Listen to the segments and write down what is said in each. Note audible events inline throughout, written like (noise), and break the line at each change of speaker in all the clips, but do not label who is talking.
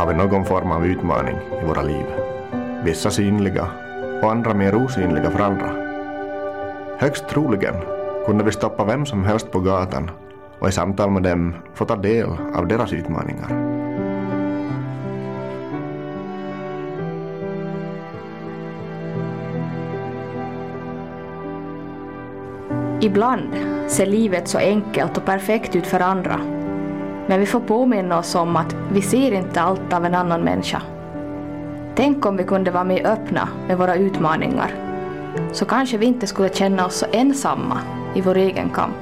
Har vi någon form av utmaning i våra liv. Vissa synliga och andra mer osynliga för andra. Högst troligen kunde vi stoppa vem som helst på gatan och i samtal med dem få ta del av deras utmaningar.
Ibland ser livet så enkelt och perfekt ut för andra. Men vi får påminna oss om att vi ser inte allt av en annan människa. Tänk om vi kunde vara mer öppna med våra utmaningar. Så kanske vi inte skulle känna oss så ensamma i vår egen kamp.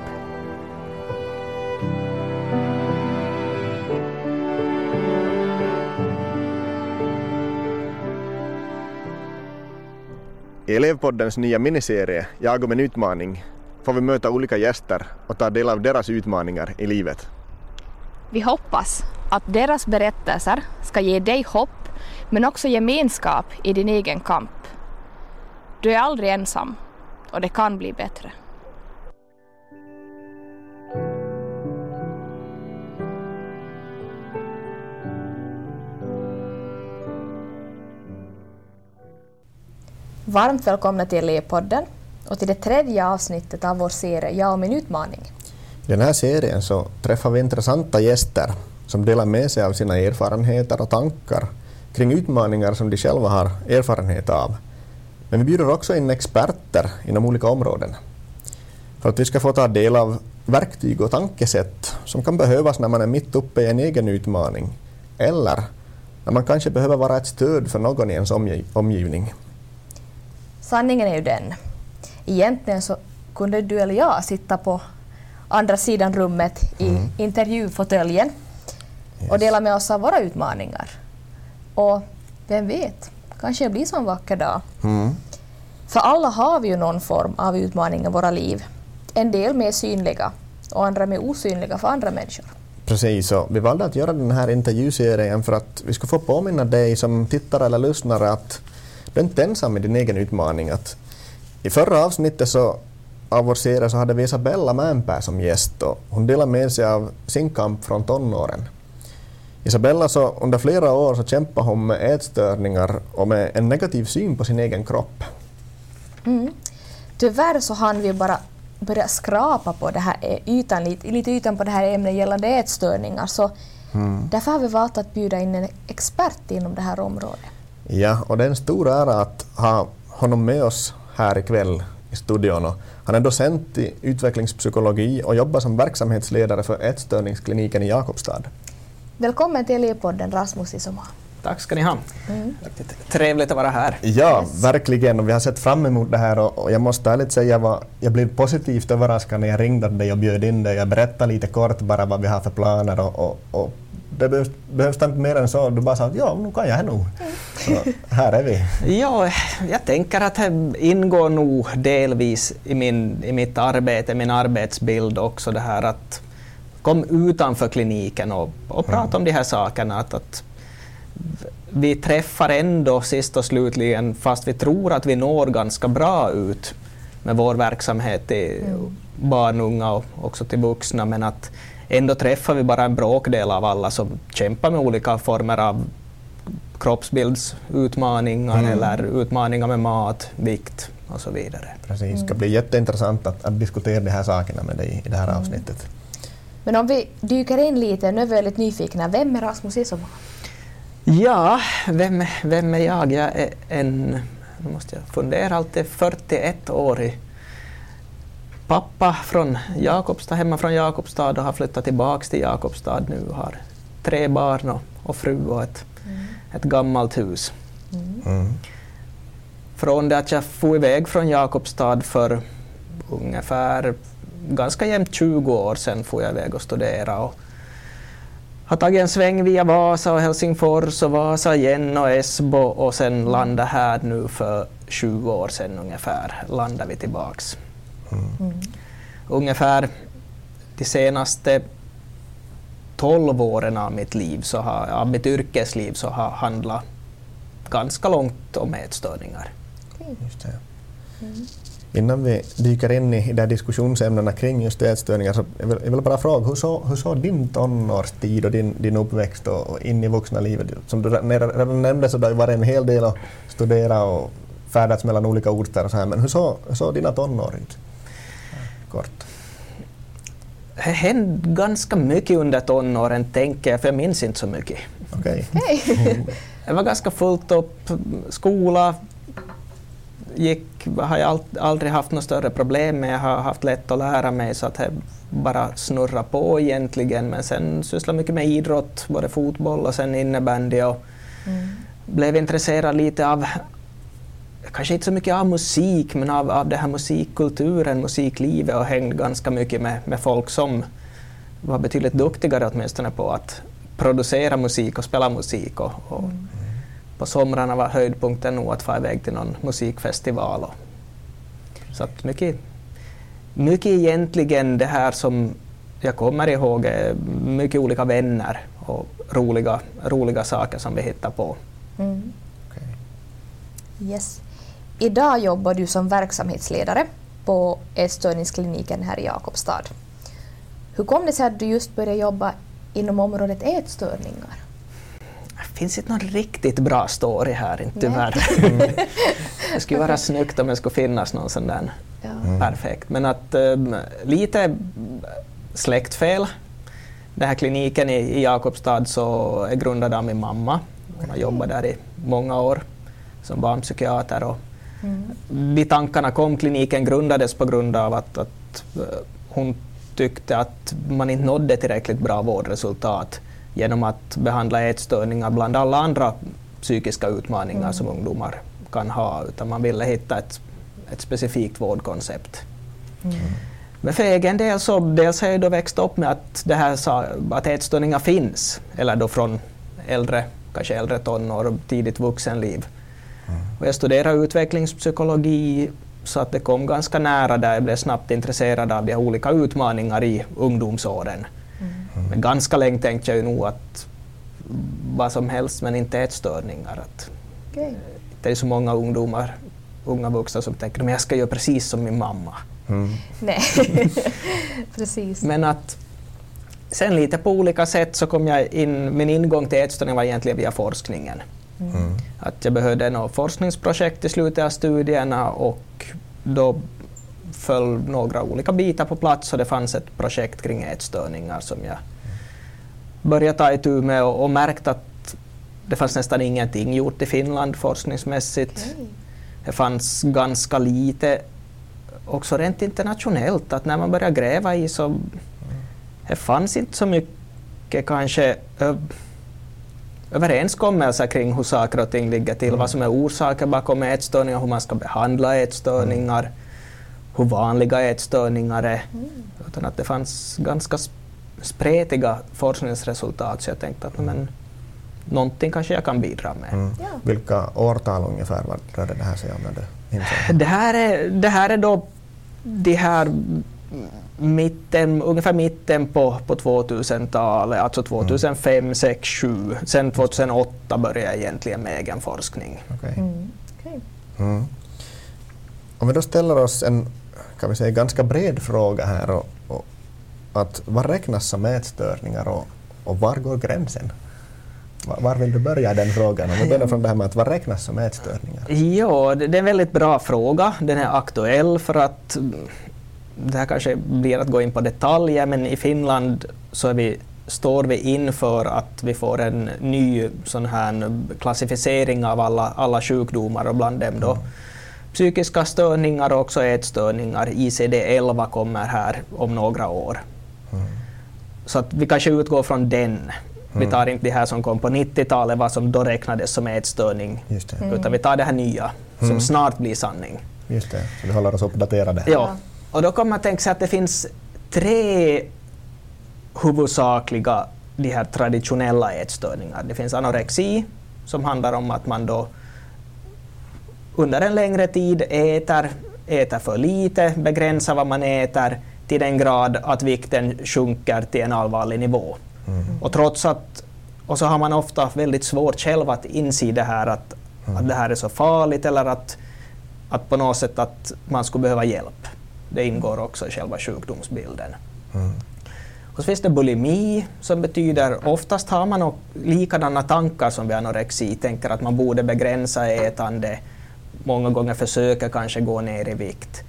I Elevpoddens nya miniserie Jag om en utmaning får vi möta olika gäster och ta del av deras utmaningar i livet.
Vi hoppas att deras berättelser ska ge dig hopp men också gemenskap i din egen kamp. Du är aldrig ensam och det kan bli bättre. Varmt välkomna till Elevpodden och till det tredje avsnittet av vår serie Jag och min utmaning.
I den här serien så träffar vi intressanta gäster som delar med sig av sina erfarenheter och tankar kring utmaningar som de själva har erfarenhet av. Men vi bjuder också in experter inom olika områden för att vi ska få ta del av verktyg och tankesätt som kan behövas när man är mitt uppe i en egen utmaning eller när man kanske behöver vara ett stöd för någon i ens omgivning.
Sanningen är ju den egentligen så kunde du eller jag sitta på andra sidan rummet i mm. intervjufåtöljen yes. och dela med oss av våra utmaningar. Och vem vet, kanske det blir så en vacker dag. Mm. För alla har vi ju någon form av utmaning i våra liv. En del mer synliga och andra mer osynliga för andra människor.
Precis, och vi valde att göra den här intervjuserien för att vi ska få påminna dig som tittare eller lyssnare att du är inte ensam i din egen utmaning. Att i förra avsnittet så, av vår serie så hade vi Isabella Mäenpää som gäst och hon delade med sig av sin kamp från tonåren. Isabella så under flera år så kämpade hon med ätstörningar och med en negativ syn på sin egen kropp.
Mm. Tyvärr så hann vi bara börja skrapa på det här ytan, lite, lite ytan på det här ämnet gällande ätstörningar så mm. därför har vi valt att bjuda in en expert inom det här området.
Ja, och det är en stor ära att ha honom med oss här ikväll i studion. Han är docent i utvecklingspsykologi och jobbar som verksamhetsledare för ätstörningskliniken i Jakobstad.
Välkommen till Elevpodden Rasmus Isoma.
Tack ska ni ha. Mm. Trevligt att vara här.
Ja, yes. verkligen. Och vi har sett fram emot det här och, jag måste ärligt säga att jag blev positivt överraskad när jag ringde dig och bjöd in dig. Jag berättade lite kort bara vad vi har för planer och, och, och det behövs, behövs inte mer än så. Du bara sa att ja, nu kan jag nog. Så här är vi.
Ja, jag tänker att det ingår nog delvis i, min, i mitt arbete, min arbetsbild också det här att kom utanför kliniken och, och prata mm. om de här sakerna. Att, att vi träffar ändå sist och slutligen, fast vi tror att vi når ganska bra ut med vår verksamhet till mm. barn, unga och också till vuxna, men att ändå träffar vi bara en bråkdel av alla som kämpar med olika former av kroppsbildsutmaningar mm. eller utmaningar med mat, vikt och så vidare.
Precis, det ska bli jätteintressant att, att diskutera de här sakerna med dig i det här mm. avsnittet.
Men om vi dyker in lite, nu är vi väldigt nyfikna, vem är Rasmus Isoma?
Ja, vem, vem är jag? Jag är en, nu måste jag fundera, alltid 41-årig pappa från Jakobstad, hemma från Jakobstad och har flyttat tillbaka till Jakobstad nu. Har tre barn och, och fru och ett, mm. ett gammalt hus. Mm. Från det att jag for iväg från Jakobstad för ungefär ganska jämnt 20 år sedan får jag iväg och studera och har tagit en sväng via Vasa och Helsingfors och Vasa igen och Esbo och sen landade här nu för 20 år sedan ungefär landade vi tillbaks. Mm. Ungefär de senaste 12 åren av mitt liv, så har, av mitt yrkesliv, så har handlat ganska långt om ätstörningar.
Just det. Mm. Innan vi dyker in i de diskussionsämnena kring just ätstörningar så jag vill, jag vill bara fråga hur såg hur så din tonårstid och din, din uppväxt och, och in i vuxna livet? Som du redan nämnde så det har ju varit en hel del att studera och färdats mellan olika orter och så här, men hur såg så dina tonår ut? Kort.
Det hände ganska mycket under tonåren, tänker jag, för jag minns inte så mycket.
Okej.
Hej! (laughs)
Det var ganska fullt upp. Skola gick, har jag aldrig haft några större problem med. Jag har haft lätt att lära mig så att det bara snurra på egentligen. Men sen sysslade mycket med idrott, både fotboll och sen innebandy. Och
Mm.
blev intresserad lite av, kanske inte så mycket av musik, men av, av den här musikkulturen, musiklivet och hängde ganska mycket med, med folk som var betydligt duktigare åtminstone på att producera musik och spela musik. Och, och På somrarna var höjdpunkten nog att få iväg till någon musikfestival. Och, så att mycket, mycket egentligen det här som jag kommer ihåg är mycket olika vänner och roliga, roliga saker som vi hittar på.
Mm. Yes. Idag jobbar du som verksamhetsledare på ätstörningskliniken här i Jakobstad. Hur kom det sig att du just började jobba inom området ätstörningar?
Det finns inte någon riktigt bra story här, inte tyvärr. (laughs) det skulle vara snyggt om det skulle finnas någon sån där
Ja.
perfekt. Men att um, lite släktfel. Den här kliniken i, i Jakobstad så är grundad av min mamma. Hon har jobbat där i många år som barnpsykiater. Och
Mm.
vid tankarna kom kliniken grundades på grund av att, att eh, hon tyckte att man inte nådde tillräckligt bra vårdresultat genom att behandla ätstörningar bland alla andra psykiska utmaningar
Mm.
som ungdomar kan ha, utan man ville hitta ett, ett specifikt vårdkoncept.
Mm.
Men för egen del så dels har jag då växt upp med att, det här, att ätstörningar finns, eller då från äldre, kanske äldre tonår och tidigt vuxenliv. Och jag studerade utvecklingspsykologi så att det kom ganska nära där jag blev snabbt intresserad av de här olika utmaningar i ungdomsåren.
Mm.
Men ganska länge tänkte jag ju nog att vad som helst men inte ätstörningar. Att
Okej.
det är så många ungdomar, unga vuxna som tänker att jag ska göra precis som min mamma.
Mm.
Nej, (laughs) precis.
Men att sen lite på olika sätt så kom jag in, min ingång till ätstörning var egentligen via forskningen.
Mm.
Att jag behövde något forskningsprojekt i slutet av studierna och då föll några olika bitar på plats och det fanns ett projekt kring ätstörningar som jag började ta itu med och, och märkt att det fanns nästan ingenting gjort i Finland forskningsmässigt.
Okej.
Det fanns ganska lite också rent internationellt, att när man började gräva i så det fanns inte så mycket kanske överenskommelser kring hur saker och ting ligger till, vad som är orsaker bakom ätstörningar, hur man ska behandla ätstörningar, hur vanliga ätstörningar är. Utan att det fanns ganska sp- spretiga forskningsresultat så jag tänkte att men, någonting kanske jag kan bidra med.
Mm.
Ja.
Vilka årtal ungefär var rörde det här sig om? När du insåg?
Det här är, det här är då de här mitten, ungefär mitten på, på 2000-talet, alltså 2005, 6, 7. Sen 2008 började jag egentligen med egen forskning.
Okej.
Mm. Okej.
Mm. Om vi då ställer oss en kan vi säga, ganska bred fråga här. Och, och att vad räknas som ätstörningar och, och var går gränsen? Var, vill du börja den frågan? Om vi börjar från det här med att vad räknas som ätstörningar?
Ja, det, är en väldigt bra fråga. Den är aktuell för att mm, det här kanske blir att gå in på detaljer, men i Finland så vi, står vi inför att vi får en ny sån här klassificering av alla, alla sjukdomar och bland dem då psykiska störningar och också ätstörningar. ICD-11 kommer här om några år.
Mm.
Så att vi kanske utgår från den. Vi
Mm.
tar inte det här som kom på 90-talet, vad som då räknades som ätstörning,
det.
utan vi tar det här nya som
Mm.
snart blir sanning.
Just det. Så vi håller oss uppdaterade.
Ja. Och då kommer man tänka sig att det finns tre huvudsakliga de här traditionella ätstörningar. Det finns anorexi som handlar om att man då under en längre tid äter, äter för lite, begränsar vad man äter till den grad att vikten sjunker till en allvarlig nivå.
Mm.
Och trots att och så har man ofta väldigt svårt själv att inse det här att, att det här är så farligt eller att att på något sätt att man skulle behöva hjälp. Det ingår också i själva sjukdomsbilden.
Mm.
Och så finns det bulimi som betyder oftast har man likadana tankar som vid anorexi, tänker att man borde begränsa ätande, många gånger försöker kanske gå ner i vikt.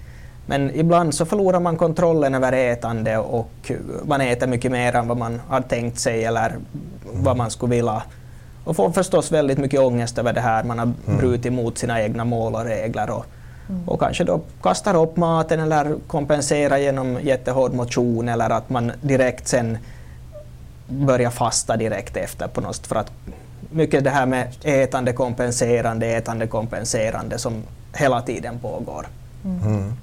Men ibland så förlorar man kontrollen över ätande och man äter mycket mer än vad man har tänkt sig eller vad man skulle vilja. Och får förstås väldigt mycket ångest över det här. Man har mm. brutit mot sina egna mål och regler och. Och kanske då kastar upp maten eller kompenserar genom jättehård motion eller att man direkt sen börjar fasta direkt efter på något för att mycket det här med ätande kompenserande, ätande kompenserande som hela tiden pågår. Mm. mm.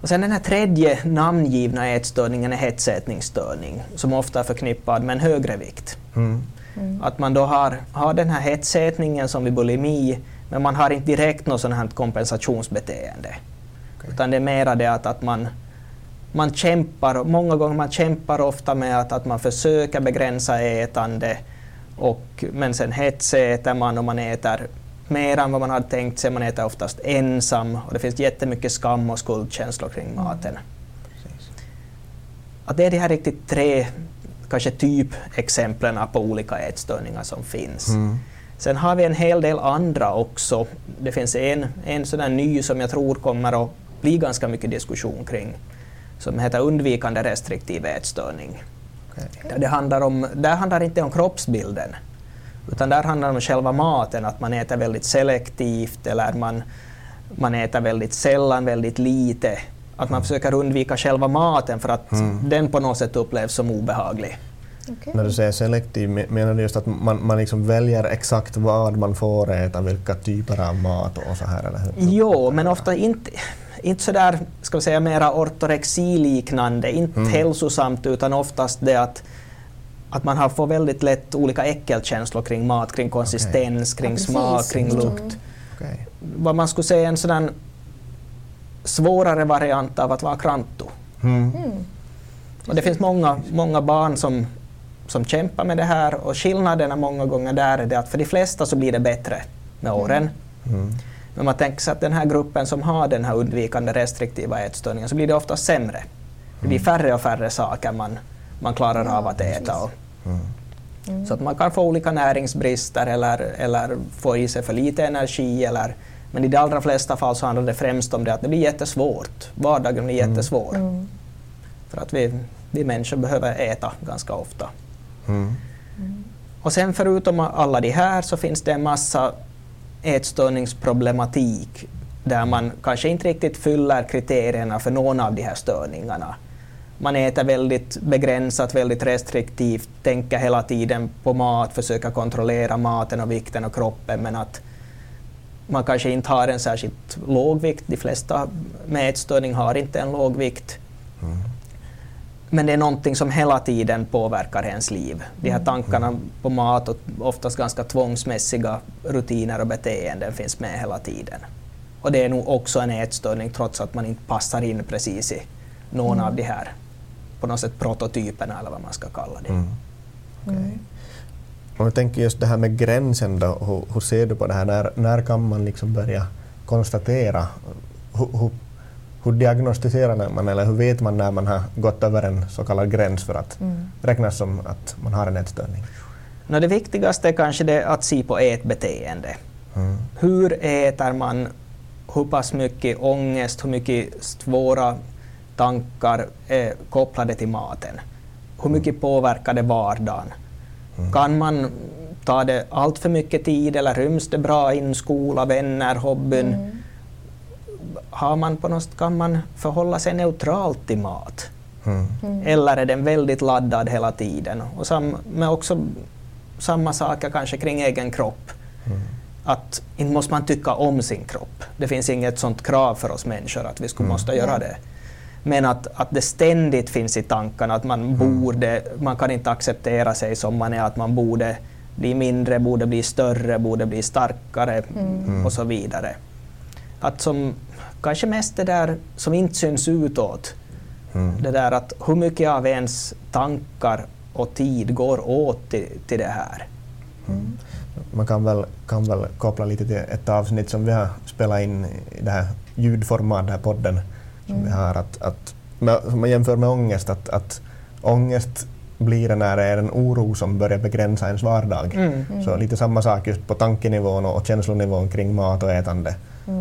Och sen den här tredje namngivna ätstörningen är hetsätningsstörning som ofta är förknippad med en högre vikt. Mm. Mm. Att man då har, har den här hetsätningen som vid bulimi men man har inte direkt något sådant här kompensationsbeteende. Okay. Utan det är mera det att, att man, man kämpar, många gånger man kämpar ofta med att, att man försöker begränsa ätande och, men sen hetsäter man och man äter mer än vad man hade tänkt sig. Man äter oftast ensam och det finns jättemycket skam och skuldkänslor kring mm. maten. Mm. Att det är de här riktigt tre kanske typexemplen på olika ätstörningar som finns. Mm. Sen har vi en hel del andra också. Det finns en, en sån ny som jag tror kommer att bli ganska mycket diskussion kring som heter undvikande restriktiv ätstörning. Okay. Det handlar om, där handlar det inte om kroppsbilden utan där handlar det om själva maten, att man äter väldigt selektivt eller man, man äter väldigt sällan, väldigt lite. Att man försöker undvika själva maten för att mm. den på något sätt upplevs som obehaglig.
Okay. När du säger selektiv, menar du just att man, man liksom väljer exakt vad man får äta, vilka typer av mat och så här? Eller hur?
Jo, men ofta inte, inte sådär, ska vi säga, mera ortorexiliknande, inte mm. hälsosamt, utan oftast det att att man har, får väldigt lätt olika äckelkänslor kring mat, kring konsistens, okay. kring ja, smak, kring lukt. Mm. Okay. Vad man skulle säga en sådan svårare variant av att vara kranto. Mm. Mm. Och det finns många, många barn som, som kämpar med det här och skillnaderna många gånger där är det att för de flesta så blir det bättre med mm. åren. Mm. Men man tänker sig att den här gruppen som har den här undvikande restriktiva ätstörningen så blir det ofta sämre. Det blir mm. färre och färre saker man man klarar av att äta. Och, mm. Så att man kan få olika näringsbrister eller, eller få i sig för lite energi. Eller, men i de allra flesta fall så handlar det främst om det att det blir jättesvårt. Vardagen blir mm. jättesvår. Mm. För att vi, vi människor behöver äta ganska ofta. Mm. Och sen förutom alla de här så finns det en massa ätstörningsproblematik där man kanske inte riktigt fyller kriterierna för någon av de här störningarna man äter väldigt begränsat, väldigt restriktivt, tänker hela tiden på mat, försöker kontrollera maten och vikten och kroppen, men att man kanske inte har en särskilt låg vikt. De flesta med ätstörning har inte en låg vikt. Mm. Men det är någonting som hela tiden påverkar ens liv. De här mm. tankarna på mat och oftast ganska tvångsmässiga rutiner och beteenden finns med hela tiden. Och det är nog också en ätstörning trots att man inte passar in precis i någon mm. av de här på något sätt prototyperna eller vad man ska kalla det. Mm.
Okay. Mm. Om du tänker just det här med gränsen, då, hur, hur, ser du på det här? När, när kan man liksom börja konstatera? Hur, hur, hur diagnostiserar man eller hur vet man när man har gått över en så kallad gräns för att mm. räknas som att man har en ätstörning?
No, det viktigaste är kanske det att se på ätbeteende. Mm. Hur äter man? Hur pass mycket ångest, hur mycket svåra tankar är kopplade till maten. Hur mycket påverkar det vardagen? Mm. Kan man ta det allt för mycket tid eller ryms det bra in skola, vänner, hobbyn? Har man på något, kan man förhålla sig neutralt till mat? Mm. mm. Eller är den väldigt laddad hela tiden? Och sam, men också samma saker kanske kring egen kropp. Mm. Att inte måste man tycka om sin kropp. Det finns inget sånt krav för oss människor att vi skulle mm. måste göra det. Men att, att det ständigt finns i tankarna att man mm. borde, man kan inte acceptera sig som man är, att man borde bli mindre, borde bli större, borde bli starkare mm. och så vidare. Att som, kanske mest det där som inte syns utåt, mm. det där att hur mycket av ens tankar och tid går åt till, till det här.
Man kan väl, kan väl koppla lite till ett avsnitt som vi har spelat in i det här ljudformat, den här podden som vi har, att, att som man jämför med ångest, att, att ångest blir det när det är en oro som börjar begränsa ens vardag.
Mm.
Så lite samma sak just på tankenivån och känslonivån kring mat och ätande.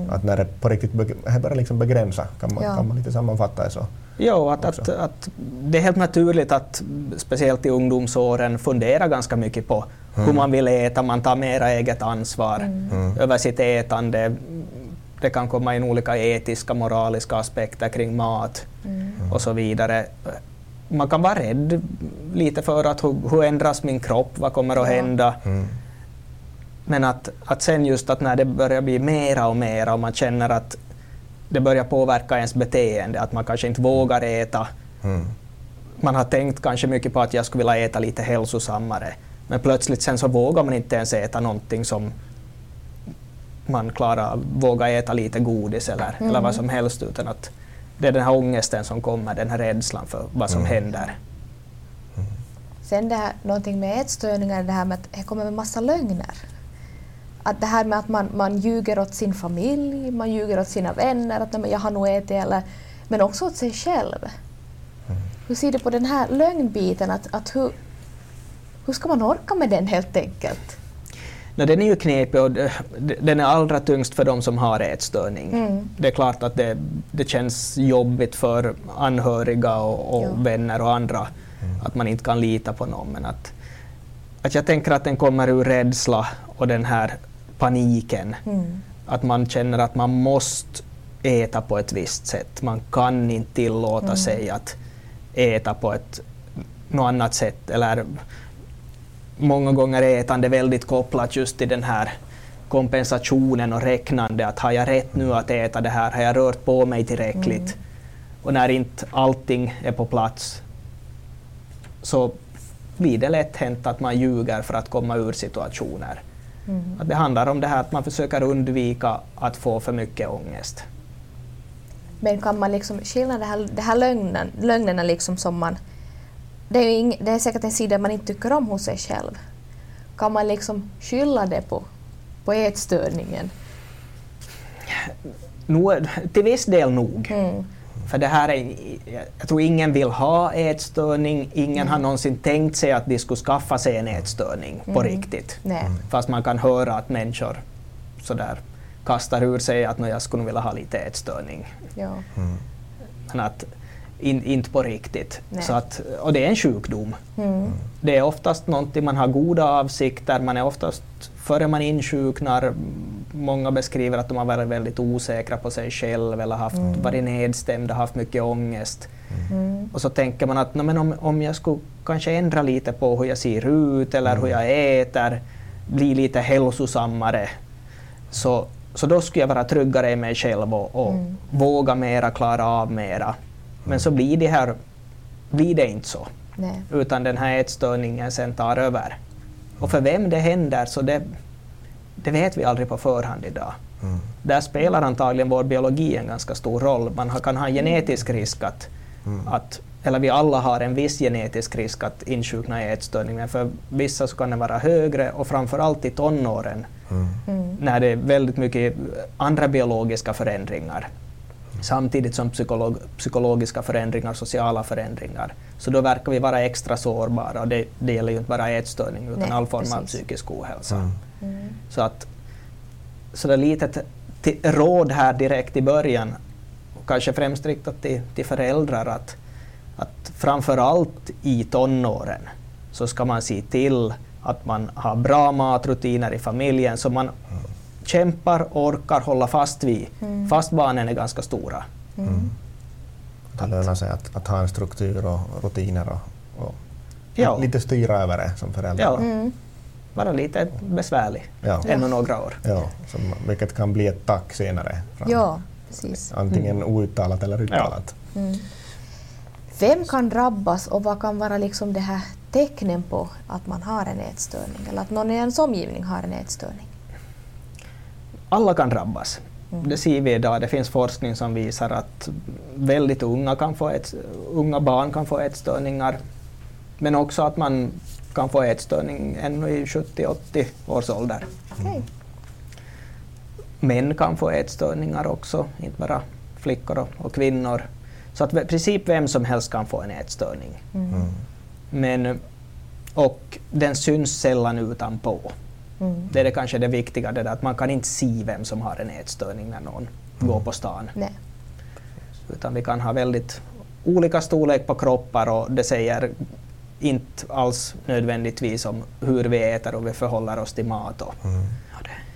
Att när det på riktigt börjar liksom begränsa, kan man,
Ja.
kan man lite sammanfatta det så.
Jo, att, att, att det är helt naturligt att speciellt i ungdomsåren fundera ganska mycket på hur man vill äta, man tar mera eget ansvar
Mm.
över sitt ätande. Det kan komma in olika etiska, moraliska aspekter kring mat och så vidare. Man kan vara rädd lite för att hur, hur ändras min kropp, vad kommer att
Ja.
hända?
Mm.
Men att, att sen just att när det börjar bli mera och mera och man känner att det börjar påverka ens beteende, att man kanske inte vågar äta.
Mm.
Man har tänkt kanske mycket på att jag skulle vilja äta lite hälsosammare. Men plötsligt sen så vågar man inte ens äta någonting som man klarar, vågar äta lite godis eller, eller vad som helst utan att det är den här ångesten som kommer, den här rädslan för vad som händer.
Sen det här, någonting med ätstörningar, det här med att det kommer med massa lögner. Att det här med att man, man ljuger åt sin familj, man ljuger åt sina vänner, att "Nej, men jag har nog ätit eller... Men också åt sig själv. Hur ser du på den här lögnbiten? Att, att hur, hur ska man orka med den helt enkelt?
No, den är ju knepig och det- den är allra tyngst för de som har ätstörning.
Mm.
Det är klart att det, det känns jobbigt för anhöriga och, och
Ja.
vänner och andra att man inte kan lita på någon. Men att, att jag tänker att den kommer ur rädsla och den här paniken.
Mm.
Att man känner att man måste äta på ett visst sätt. Man kan inte tillåta sig att äta på ett något annat sätt. Eller många gånger är ätande väldigt kopplat just till den här kompensationen och räknande. Att har jag rätt nu att äta det här? Har jag rört på mig tillräckligt? Och när inte allting är på plats så blir det lätt hänt att man ljuger för att komma ur situationer.
Mm.
Att det handlar om det här att man försöker undvika att få för mycket ångest.
Men kan man liksom skilja det här, det här lögnen, lögnerna liksom som man... Det är, ing, det är säkert en sida man inte tycker om hos sig själv. Kan man liksom skylla det på, på ätstörningen?
Nu, till viss del nog.
Mm.
För det här är, jag tror ingen vill ha ätstörning, ingen har någonsin tänkt sig att de skulle skaffa sig en ätstörning på riktigt.
Nej.
Fast man kan höra att människor sådär kastar ur sig att "Nå, jag skulle vilja ha lite ätstörning.
Ja.
Men att in, inte på riktigt.
Nej.
Så att, och det är en sjukdom.
Mm.
Det är oftast någonting man har goda avsikter, man är oftast, före man insjuknar, många beskriver att de har varit väldigt osäkra på sig själv eller haft, varit nedstämda, haft mycket ångest.
Mm.
Och så tänker man att "Nå, men om, om jag skulle kanske ändra lite på hur jag ser ut eller hur jag äter, bli lite hälsosammare, så, så då skulle jag vara tryggare i mig själv och, och
Mm.
våga mera, klara av mera. Men så blir det, här, blir det inte så
Nej.
utan den här ätstörningen sen tar över. Och för vem det händer så det, det vet vi aldrig på förhand idag.
Mm.
Där spelar antagligen vår biologi en ganska stor roll. Man kan ha en genetisk risk att, att eller vi alla har en viss genetisk risk att insjukna i ätstörning, men för vissa så kan den vara högre och framförallt i tonåren
Mm.
när det är väldigt mycket andra biologiska förändringar samtidigt som psykolog, psykologiska förändringar, sociala förändringar. Så då verkar vi vara extra sårbara och det, det gäller ju inte bara ätstörning utan
Nej,
all form av
precis.
psykisk ohälsa.
Mm.
Mm.
Så att så det är lite ett ti- råd här direkt i början, kanske främst riktat till, till föräldrar, att, att framför allt i tonåren så ska man se till att man har bra matrutiner i familjen som man kämpar och orkar hålla fast vid,
Mm.
fast barnen är ganska stora.
Mm.
Det lönar sig att, att ha en struktur och rutiner och, och
Ja.
lite styra över det som förälder.
Ja.
Mm.
Vara lite besvärlig,
Ja.
ännu några år.
Ja, som, vilket kan bli ett tack senare. fram.
Ja, precis.
Antingen outtalat eller uttalat.
Mm. Vem kan drabbas och vad kan vara liksom det här tecknen på att man har en ätstörning eller att någon i ens omgivning har en ätstörning?
alla kan drabbas.
Mm.
Det ser vi idag. Det finns forskning som visar att väldigt unga, kan få ett, unga barn kan få ätstörningar. Men också att man kan få ätstörning ännu i 70-80 års ålder.
Okej.
Män kan få ätstörningar också, inte bara flickor och, och kvinnor. Så att i princip vem som helst kan få en ätstörning.
Mm.
Men, och den syns sällan utanpå.
Mm.
Det är det kanske det viktiga, det där, att man kan inte se vem som har en ätstörning när någon går på stan.
Nej.
Utan vi kan ha väldigt olika storlek på kroppar och det säger inte alls nödvändigtvis om hur vi äter och vi förhåller oss till mat. Och.
Mm.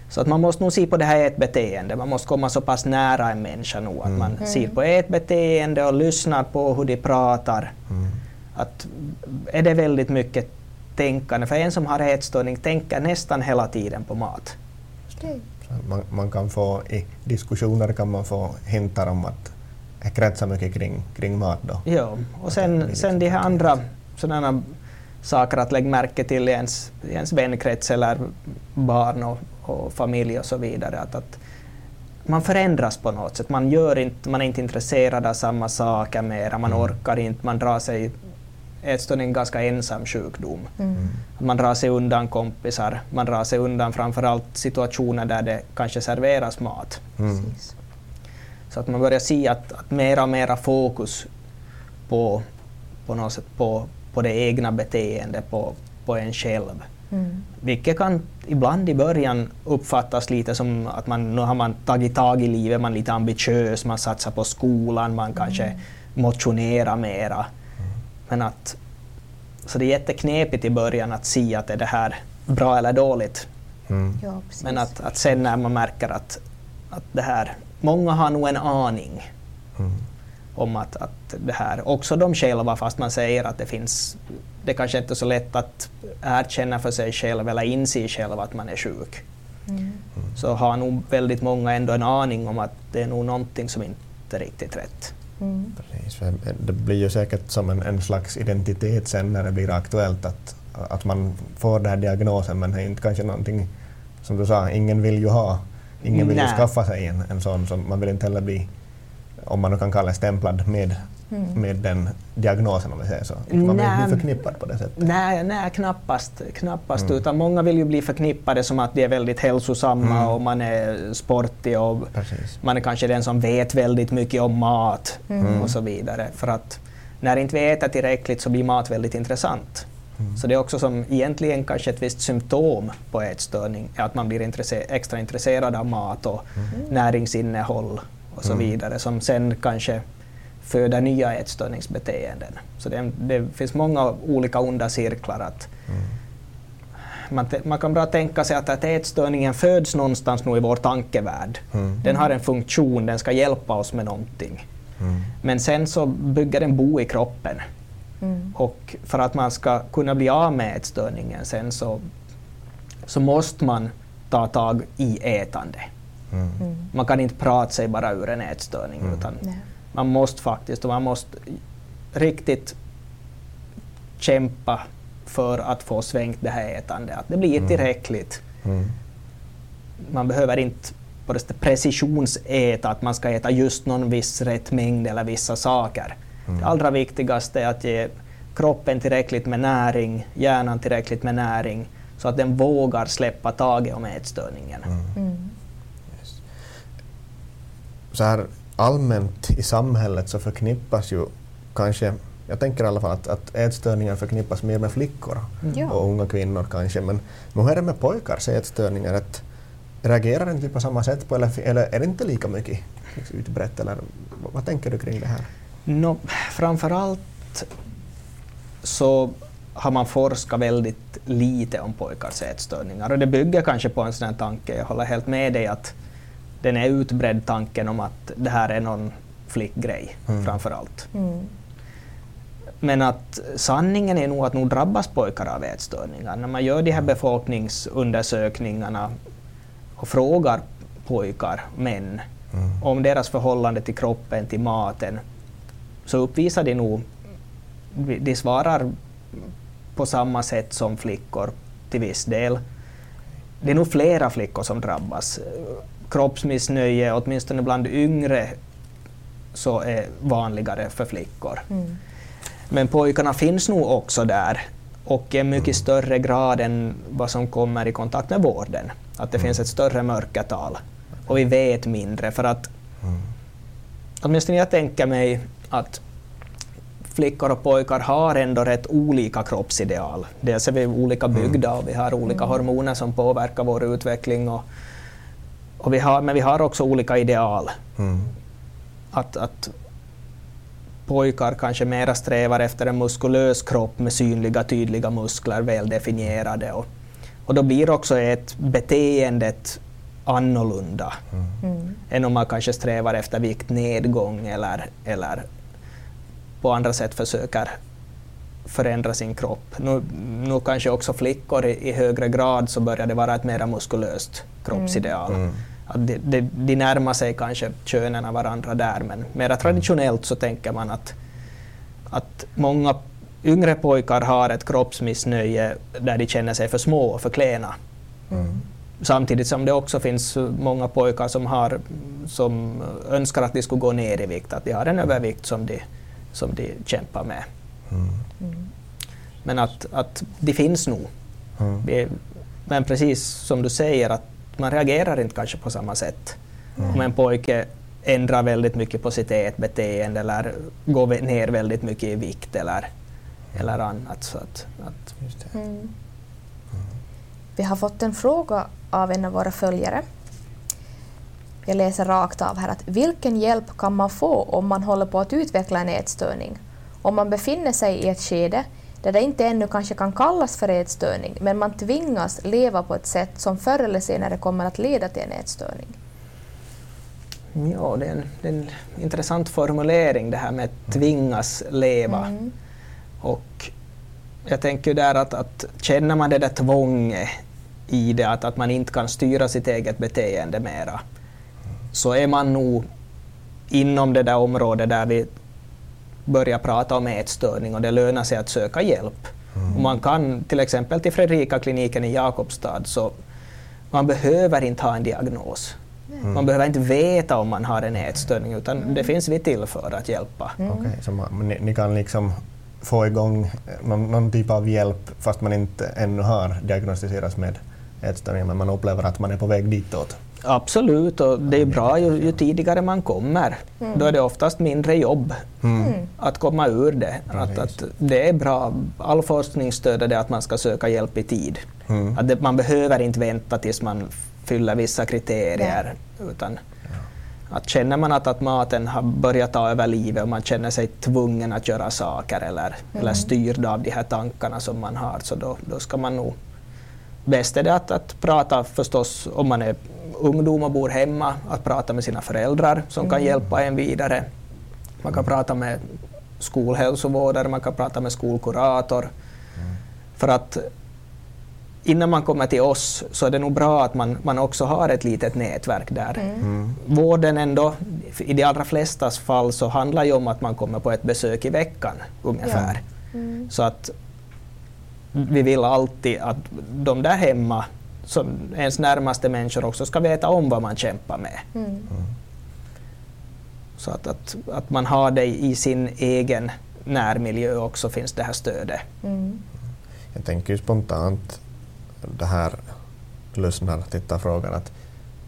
Så att man måste nog se på det här ätbeteende. Man måste komma så pass nära en människa nu att man
Mm.
ser på ätbeteende och lyssnar på hur de pratar.
Mm.
Att är det väldigt mycket tänkande? För en som har ätstörning tänker nästan hela tiden på mat.
Man, man kan få, I diskussioner kan man få hintar om att det kretsar mycket kring, kring mat. Då.
Ja, och sen, sen de här
konkret.
andra sådana saker att lägga märke till i ens, i ens vänkrets eller barn och, och familj och så vidare. Att, att man förändras på något sätt. Man, gör inte, man är inte intresserad av samma saker mera, man
Mm.
orkar inte, man drar sig ätstörning är en ganska ensam sjukdom.
Mm.
Man drar sig undan kompisar, man drar sig undan framförallt situationer där det kanske serveras mat.
Mm.
Så att man börjar se att, att mera och mera fokus på, på, något sätt på, på det egna beteendet, på, på en själv.
Mm.
Vilket kan ibland i början uppfattas lite som att man, nu har man tagit tag i livet, man är lite ambitiös, man satsar på skolan, man kanske motionerar mera. Men att, så det är jätteknepigt i början att se att är det här bra eller dåligt.
Mm.
Ja.
Men att, att sen när man märker att, att det här, många har nog en aning
Mm.
om att, att det här, också de själva, fast man säger att det finns, det kanske inte är så lätt att erkänna för sig själv eller inse själv att man är sjuk.
Mm.
Så har nog väldigt många ändå en aning om att det är nog någonting som inte är riktigt rätt.
Mm.
Precis, för det blir ju säkert som en, en slags identitet sen när det blir aktuellt att, att man får den här diagnosen men det är inte kanske någonting, som du sa, ingen vill ju ha, ingen vill ju
Nej.
skaffa sig en, en sån, så man vill inte heller bli, om man nu kan kalla det stämplad med,
Mm.
med den diagnosen om vi säger så. Man vill bli förknippad på det sättet.
Nej, nej knappast. knappast
Mm.
utan många vill ju bli förknippade som att de är väldigt hälsosamma
Mm.
och man är sportig och
Precis.
man är kanske den som vet väldigt mycket om mat
Mm.
och så vidare. För att när inte vi äter tillräckligt så blir mat väldigt intressant.
Mm.
Så det är också som egentligen kanske ett visst symptom på ätstörning, att man blir intresse- extra intresserad av mat och näringsinnehåll och så
Mm.
vidare, som sen kanske föder nya ätstörningsbeteenden. Så det, det finns många olika onda cirklar. Att
Mm.
man, man kan bara tänka sig att, att ätstörningen föds någonstans nu i vår tankevärld.
Mm.
Den har en funktion, den ska hjälpa oss med någonting.
Mm.
Men sen så bygger den bo i kroppen.
Mm.
Och för att man ska kunna bli av med ätstörningen sen så, så måste man ta tag i ätande.
Mm.
Mm.
Man kan inte prata sig bara ur en ätstörning
Mm.
utan
Nej.
Man måste faktiskt och man måste riktigt kämpa för att få svängt det här ätandet. Att det blir
Mm.
tillräckligt.
Mm.
Man behöver inte på det precisionsäta, att man ska äta just någon viss rätt mängd eller vissa saker.
Mm.
Det allra viktigaste är att ge kroppen tillräckligt med näring, hjärnan tillräckligt med näring, så att den vågar släppa taget om ätstörningen.
Mm.
Mm.
så här allmänt i samhället så förknippas ju kanske, jag tänker i alla fall att, att ätstörningar förknippas mer med flickor
Ja.
och unga kvinnor kanske, men hur är det med pojkars ätstörningar? Att, reagerar inte på samma sätt på, eller, eller är det inte lika mycket liksom, utbrett? Eller, vad, vad tänker du kring det här?
Nå, framförallt så har man forskat väldigt lite om pojkars ätstörningar och det bygger kanske på en sån här tanke, jag håller helt med dig att den är utbredd tanken om att det här är någon flickgrej
Mm.
framförallt.
Mm.
Men att sanningen är nog att nog drabbas pojkar av ätstörningar. När man gör de här befolkningsundersökningarna och frågar pojkar, män,
Mm.
om deras förhållande till kroppen, till maten, så uppvisar de nog, de svarar på samma sätt som flickor till viss del. Det är nog flera flickor som drabbas. Kroppsmissnöje, åtminstone bland yngre, så är vanligare för flickor.
Mm.
Men pojkarna finns nog också där. och i mycket större grad än vad som kommer i kontakt med vården. Att det finns ett större mörkertal och vi vet mindre för att åtminstone jag tänker mig att flickor och pojkar har ändå rätt olika kroppsideal. Dels är vi olika byggda och vi har olika hormoner som påverkar vår utveckling. Och, och vi har, men vi har också olika ideal.
Mm.
Att, att pojkar kanske mera strävar efter en muskulös kropp med synliga, tydliga muskler, väldefinierade. Och, och då blir också ett beteendet annorlunda
Mm.
än om man kanske strävar efter viktnedgång eller, eller på andra sätt försöker förändra sin kropp. Nu, nu kanske också flickor i, i högre grad så börjar det vara ett mer muskulöst kroppsideal.
Mm.
Att de, de, de närmar sig kanske könen av varandra där men mera traditionellt så tänker man att, att många yngre pojkar har ett kroppsmissnöje där de känner sig för små och för klena.
Mm.
Samtidigt som det också finns många pojkar som, har, som önskar att de skulle gå ner i vikt, att de har en övervikt som de, som de kämpar med.
Mm.
Men att, att de finns nog.
Mm.
Vi- Men precis som du säger, att man reagerar inte kanske på samma sätt. Om en pojke ändrar väldigt mycket på sitt ätbeteende eller går ner väldigt mycket i vikt eller, eller annat. Så att, att,
Just det.
Mm. Vi har fått en fråga av en av våra följare. Jag läser rakt av här att vilken hjälp kan man få om man håller på att utveckla en ätstörning? Om man befinner sig i ett skede där det inte ännu kanske kan kallas för ätstörning men man tvingas leva på ett sätt som förr eller senare kommer att leda till en ätstörning.
ja, det, är en, det är en intressant formulering det här med tvingas leva.
Mm.
Och jag tänker där att, att känner man det där tvånget i det, att, att man inte kan styra sitt eget beteende mera, så är man nog inom det där området där vi börjar prata om ätstörning och det lönar sig att söka hjälp. Och man kan till exempel till Fredrika-kliniken i Jakobstad så man behöver inte ha en diagnos. Man behöver inte veta om man har en ätstörning utan det finns vi till för att hjälpa.
Okej, så man, ni, ni kan liksom få igång någon, någon typ av hjälp fast man inte ännu har diagnostiserats med ätstörning men man upplever att man är på väg ditåt.
Absolut, och det är bra ju, ju tidigare man kommer. Då är det oftast mindre jobb att komma ur det. Att, att det är bra. All forskning stöder det att man ska söka hjälp i tid.
Mm.
Att det, man behöver inte vänta tills man fyller vissa kriterier. Utan att känner man att, att maten har börjat ta över livet och man känner sig tvungen att göra saker eller, eller styrd av de här tankarna som man har, så då, då ska man nog Bäst är det att, att prata förstås om man är ungdom och bor hemma, att prata med sina föräldrar som kan hjälpa en vidare. Man kan prata med skolhälsovårdare, man kan prata med skolkurator. För att innan man kommer till oss så är det nog bra att man, man också har ett litet nätverk där.
Mm.
Vården ändå, i de allra flestas fall så handlar ju om att man kommer på ett besök i veckan ungefär. Så att vi vill alltid att de där hemma, som ens närmaste människor också ska veta om vad man kämpar med.
Mm.
Så att, att, att man har det i sin egen närmiljö också finns det här stödet.
Mm.
Jag tänker ju spontant det här lyssnar-tittarfrågan att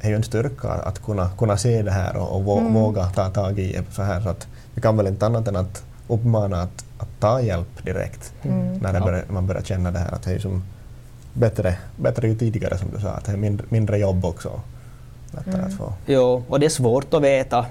det är ju en styrka att kunna, kunna se det här och, och vå- våga ta tag i det så här så att vi kan väl inte annat än att uppmana att, att ta hjälp direkt när det
Ja.
börjar, man börjar känna det här att det är ju som bättre, bättre ju tidigare som du sa, att det är mindre, mindre jobb också. Lättare att få.
Jo, och det är svårt att veta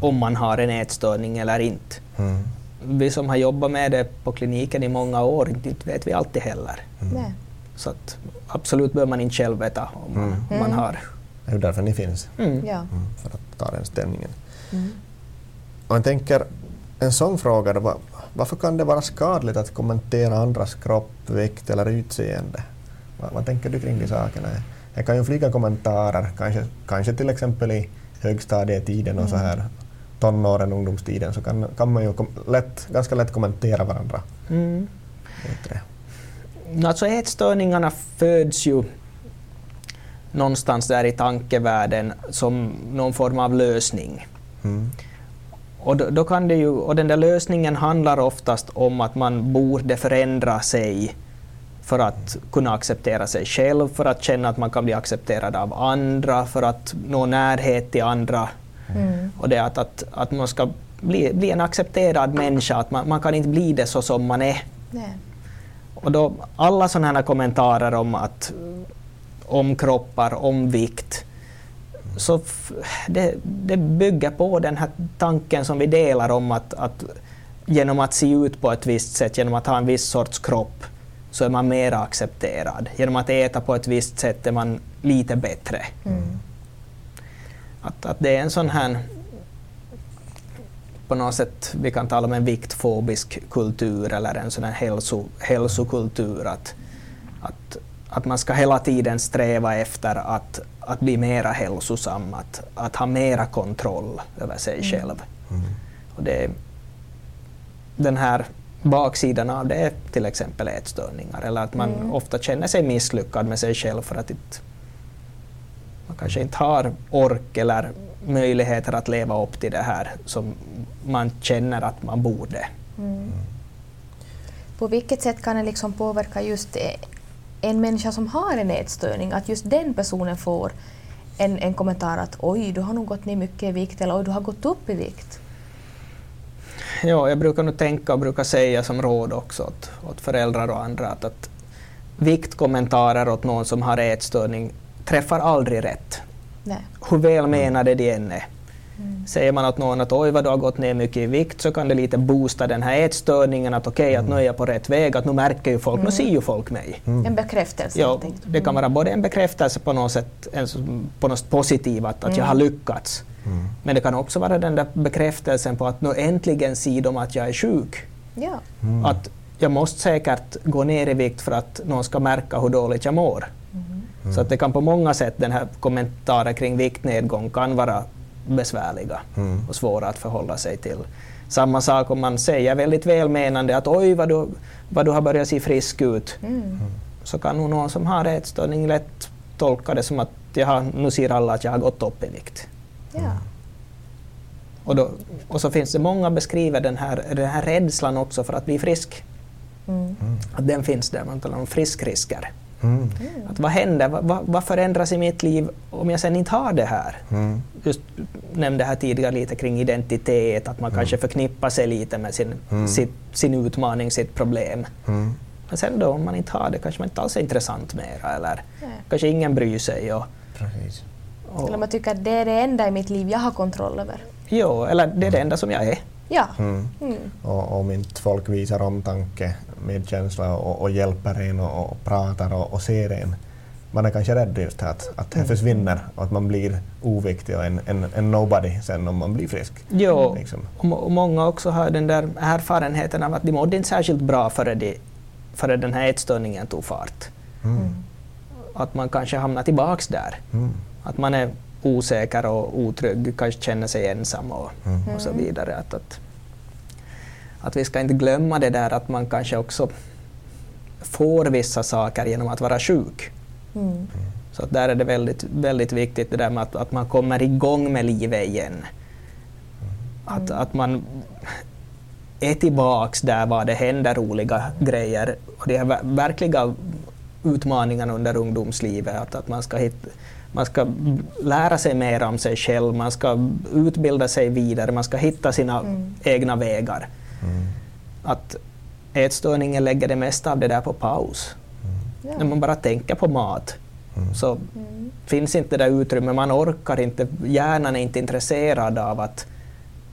om man har en ätstörning eller inte.
Mm.
Vi som har jobbat med det på kliniken i många år, inte vet vi alltid heller.
Nej.
Så att absolut bör man inte själv veta om man, om man har.
Det är därför ni finns,
Mm.
Ja.
mm, för att ta den ställningen.
Mm.
Och jag tänker, en sån fråga, då, varför kan det vara skadligt att kommentera andras kropp, vikt eller utseende? Vad, vad tänker du kring de sakerna? Det kan ju flyga kommentarer, kanske, kanske till exempel i högstadietiden och så här tonåren, ungdomstiden, så kan, kan man ju lätt, ganska lätt kommentera varandra.
Mm. Alltså ätstörningarna föds ju någonstans där i tankevärlden som någon form av lösning.
Mm.
Och, då, då kan det ju, och den där lösningen handlar oftast om att man borde förändra sig för att kunna acceptera sig själv, för att känna att man kan bli accepterad av andra, för att nå närhet till andra.
Mm.
Och det att, att, att man ska bli, bli en accepterad människa, att man, man kan inte bli det så som man är.
Nej.
Och då, alla sådana här kommentarer om, att, om kroppar, om vikt, så det, det bygger på den här tanken som vi delar om att, att genom att se ut på ett visst sätt, genom att ha en viss sorts kropp, så är man mer accepterad. Genom att äta på ett visst sätt är man lite bättre.
Mm.
Att, att det är en sån här på något sätt, vi kan tala om en viktfobisk kultur eller en sån här hälso, hälsokultur. Att, att, att man ska hela tiden sträva efter att, att bli mera hälsosam, att, att ha mera kontroll över sig själv. Och det, den här baksidan av det är till exempel ätstörningar eller att man
Mm.
ofta känner sig misslyckad med sig själv för att man kanske inte har ork eller möjligheter att leva upp till det här som man känner att man borde.
Mm. På vilket sätt kan det liksom påverka just en människa som har en ätstörning, att just den personen får en, en kommentar att oj, du har nog gått ner mycket i vikt eller oj, du har gått upp i vikt.
Ja, jag brukar nog tänka och brukar säga som råd också åt, åt föräldrar och andra att, att viktkommentarer åt någon som har ätstörning träffar aldrig rätt.
Nej.
Hur välmenade de än är.
Mm.
Säger man åt någon att oj vad du har gått ner mycket i vikt så kan det lite boosta den här ätstörningen att okej att nu är jag på rätt väg, att nu märker ju folk, nu
Mm.
ser ju folk mig.
En bekräftelse
Ja, det kan vara både en bekräftelse på något sätt, på något positivt, att, att jag har
Mm.
lyckats. Men det kan också vara den där bekräftelsen på att nu äntligen ser de att jag är sjuk.
Ja.
Att jag måste säkert gå ner i vikt för att någon ska märka hur dåligt jag mår. Så att det kan på många sätt, den här kommentaren kring viktnedgång kan vara besvärliga
Mm.
och svåra att förhålla sig till. Samma sak om man säger väldigt välmenande att oj vad du, vad du har börjat se frisk ut.
Mm.
Så kan nog någon som har ätstörning lätt tolka det som att jaha, nu ser alla att jag har gått upp i vikt.
Ja.
Och, då, och så finns det många beskriver den här, den här rädslan också för att bli frisk.
Mm.
Att den finns där, man talar om friskrisker.
Mm.
Att vad händer, vad, vad, förändras i mitt liv om jag sen inte har det här?
Mm.
Just nämnde här tidigare lite kring identitet, att man kanske förknippar sig lite med sin,
Mm.
sitt, sin utmaning, sitt problem.
Mm.
Men sen då om man inte har det kanske man inte alls är intressant mera eller
Nej.
kanske ingen bryr sig. Och,
Precis.
och,
Eller man tycker att det är det enda i mitt liv jag har kontroll över.
jo, eller det är det enda som jag är.
Ja.
Mm.
Mm.
Och om inte folk visar omtanke, medkänsla och, och hjälper en och, och pratar och, och ser en, man är kanske rädd just att, att det försvinner och att man blir oviktig och en, en, en nobody sen om man blir frisk.
Jo,
Liksom.
och, må- och många också har den där erfarenheten av att de mådde inte särskilt bra före, de, före den här ätstörningen tog fart.
Mm.
Att man kanske hamnar tillbaks där.
Mm.
Att man är osäker och otrygg, kanske känner sig ensam och,
Mm.
och så vidare. Att, att, att vi ska inte glömma det där att man kanske också får vissa saker genom att vara sjuk.
Mm.
Så att där är det väldigt, väldigt viktigt det där med att, att man kommer igång med livet igen. Att, att man är tillbaks där var det händer roliga grejer och de här ver- verkliga utmaningarna under ungdomslivet. Att, att man, ska hit, man ska lära sig mer om sig själv, man ska utbilda sig vidare, man ska hitta sina
Mm.
egna vägar.
Mm.
Att ätstörningen lägger det mesta av det där på paus.
Ja.
När man bara tänker på mat
Mm.
så
Mm.
finns inte det där utrymme, man orkar inte, hjärnan är inte intresserad av att,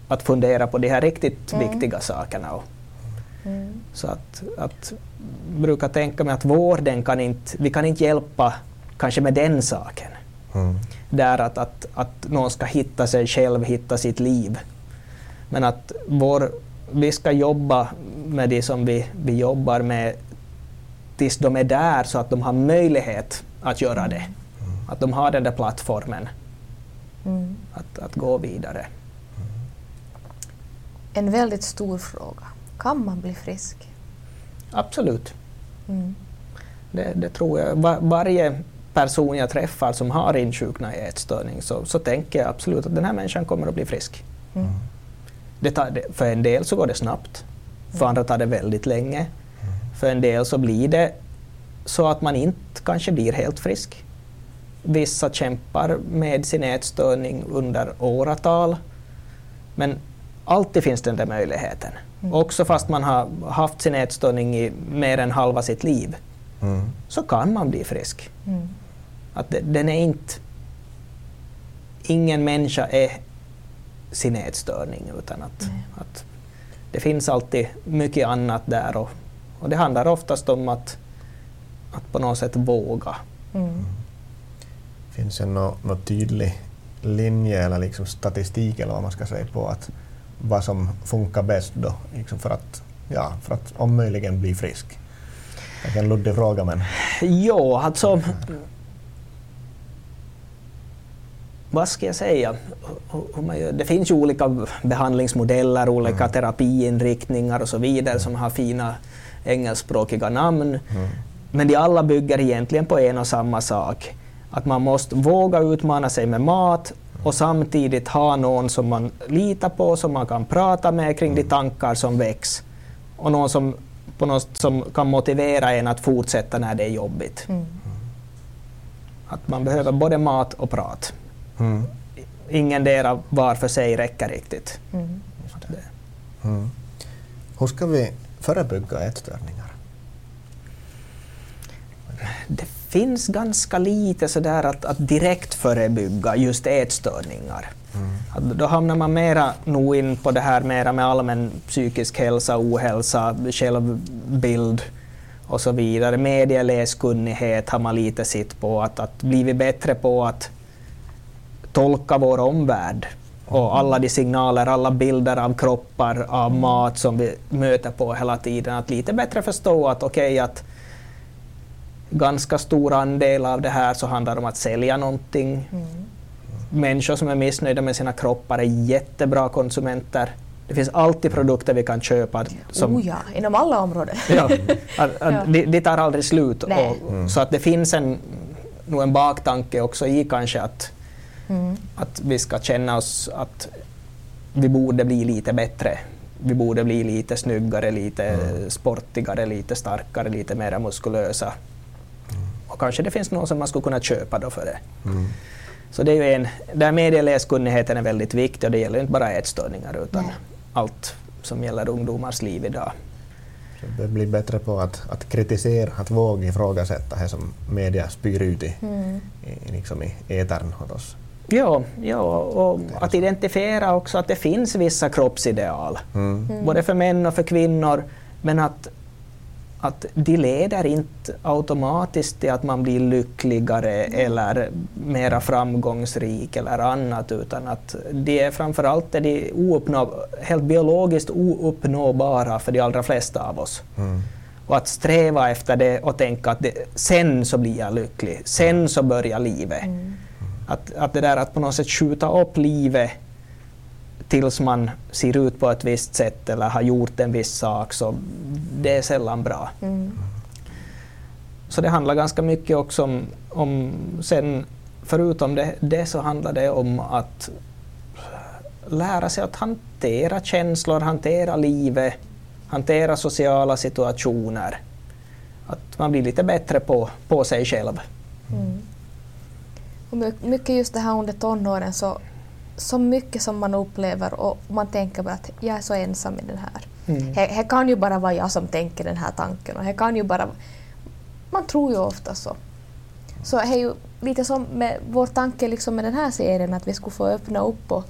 att fundera på de här riktigt
Mm.
viktiga sakerna. Och,
Mm.
så att, att brukar tänka mig att vården kan inte, vi kan inte hjälpa kanske med den saken.
Mm.
Där att, att, att någon ska hitta sig själv, hitta sitt liv. Men att vår, vi ska jobba med det som vi, vi jobbar med tills de är där så att de har möjlighet att göra det. Att de har den där plattformen
Mm.
att, att gå vidare.
En väldigt stor fråga. Kan man bli frisk?
Absolut,
Mm.
det, det tror jag. Va, varje person jag träffar som har insjuknat i ätstörning så, så tänker jag absolut att den här människan kommer att bli frisk.
Mm.
det tar, för en del så går det snabbt, för andra tar det väldigt länge. För en del så blir det så att man inte kanske blir helt frisk. Vissa kämpar med sin ätstörning under åratal. Men alltid finns den där möjligheten. Också fast man har haft sin ätstörning i mer än halva sitt liv
Mm.
så kan man bli frisk.
Mm.
Att det- den är inte... Ingen människa är sin ätstörning utan att, att det finns alltid mycket annat där och, och det handlar oftast om att, att på något sätt våga.
Mm.
Finns det någon nå tydlig linje eller liksom statistik eller vad man ska säga på att vad som funkar bäst då liksom för, att, ja, för att om möjligen bli frisk? Kanske en luddig fråga men
Ja, alltså... Vad ska jag säga? Det finns ju olika behandlingsmodeller, olika terapiinriktningar och så vidare som har fina engelskspråkiga namn. Men de alla bygger egentligen på en och samma sak. Att man måste våga utmana sig med mat och samtidigt ha någon som man litar på, som man kan prata med kring de tankar som väcks. Och någon som, på något, som kan motivera en att fortsätta när det är jobbigt.
Mm.
Att man behöver både mat och prat.
Mm.
Ingen dera var för sig räcker riktigt.
Mm.
Det-
Mm. Hur ska vi förebygga ätstörningar?
Det finns ganska lite sådär att, att direkt förebygga just ätstörningar. Att då hamnar man mera nog in på det här mera med allmän psykisk hälsa, ohälsa, självbild och så vidare. Medieläskunnighet har man lite sitt på, att, att blivit bättre på att tolka vår omvärld och alla de signaler, alla bilder av kroppar, av mat som vi möter på hela tiden. Att lite bättre förstå att okej, att ganska stor andel av det här så handlar om att sälja någonting.
Mm.
Människor som är missnöjda med sina kroppar är jättebra konsumenter. Det finns alltid produkter vi kan köpa som
Oh ja, inom alla områden.
Ja, (laughs) att, att
Ja.
Det, det tar aldrig slut. Och, Så att det finns en, nog en baktanke också i kanske att,
Mm.
att vi ska känna oss att vi borde bli lite bättre. Vi borde bli lite snyggare, lite sportigare, lite starkare, lite mer muskulösa. Och kanske det finns någon som man skulle kunna köpa då för det.
Mm.
Så det är ju en, där medieläskunnigheten är väldigt viktig och det gäller inte bara ätstörningar utan
Nej.
allt som gäller ungdomars liv idag.
Så det blir bättre på att, att kritisera, att våga ifrågasätta det som media spyr ut i,
Mm.
i, liksom i etern åt oss.
Ja, ja och att identifiera också att det finns vissa kroppsideal,
Mm.
både för män och för kvinnor, men att, att de leder inte automatiskt till att man blir lyckligare eller mera framgångsrik eller annat, utan att de är framförallt är de ouppnå, helt biologiskt ouppnåbara för de allra flesta av oss.
Mm.
Och att sträva efter det och tänka att det, sen så blir jag lycklig, sen så börjar livet.
Mm.
Att, att det där att på något sätt skjuta upp livet tills man ser ut på ett visst sätt eller har gjort en viss sak, så det är sällan bra.
Mm.
Så det handlar ganska mycket också om, om sen, förutom det, det så handlar det om att lära sig att hantera känslor, hantera livet, hantera sociala situationer. Att man blir lite bättre på, på sig själv.
Mm. Och my- mycket just det här under tonåren så, så mycket som man upplever och man tänker bara att jag är så ensam i den här.
Mm.
Det det kan ju bara vara jag som tänker den här tanken och det kan ju bara... Man tror ju ofta så. Så det är ju lite som med vår tanke liksom med den här serien att vi skulle få öppna upp och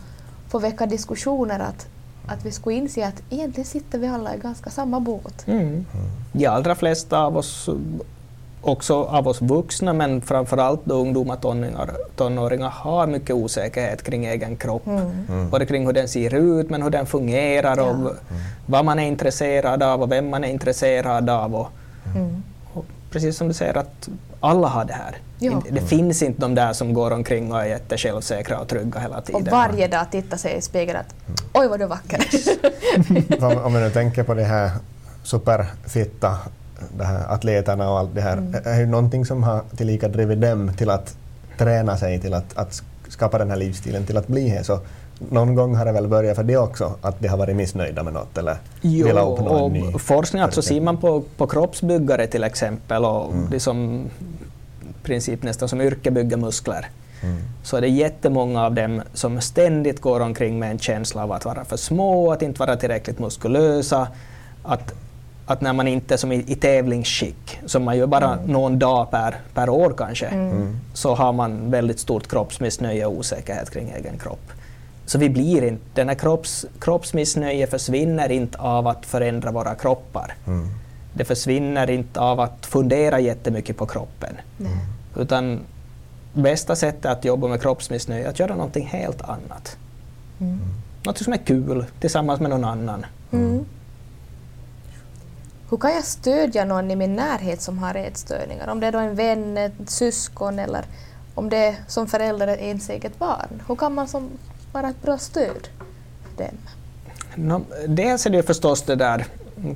få väcka diskussioner att, att vi skulle inse att egentligen sitter vi alla i ganska samma båt.
Mm. De allra flesta av oss, också av oss vuxna, men framförallt då ungdomar och tonåringar, tonåringar har mycket osäkerhet kring egen kropp.
Mm.
Både kring hur den ser ut, men hur den fungerar och
Ja.
vad man är intresserad av och vem man är intresserad av. Och,
Mm.
och precis som du säger, att alla har det här.
Ja.
Det, det finns inte de där som går omkring och är jättesjälvsäkra och trygga hela tiden.
Och varje dag titta sig i spegeln att oj vad du är vacker. (laughs)
om, om vi nu tänker på de här superfitta de här atleterna och allt det här, är det ju någonting som har tillika drivit dem till att träna sig till att, att skapa den här livsstilen till att bli här, så, någon gång har det väl börjat för det också, att de har varit missnöjda med något eller
Jo,
velat uppnå en ny
och forskning, alltså ser man på, på kroppsbyggare till exempel och
Mm.
det som princip nästan som yrke bygger muskler
Mm.
så är det jättemånga av dem som ständigt går omkring med en känsla av att vara för små, att inte vara tillräckligt muskulösa, att, att när man inte är som i, i tävlingsskick, som man gör bara någon dag per, per år kanske,
Mm.
så har man väldigt stort kroppsmissnöje och osäkerhet kring egen kropp. Så vi blir inte, den här kropps, kroppsmissnöje försvinner inte av att förändra våra kroppar.
Mm.
Det försvinner inte av att fundera jättemycket på kroppen.
Nej.
Utan bästa sättet att jobba med kroppsmissnöje är att göra någonting helt annat.
Mm.
Något som är kul tillsammans med någon annan.
Hur kan jag stödja någon i min närhet som har ätstörningar? Om det är då en vän, ett syskon eller om det är som förälder ett ens eget barn. Hur kan man som vara ett bra stöd för dem?
Nå, dels är det förstås det där,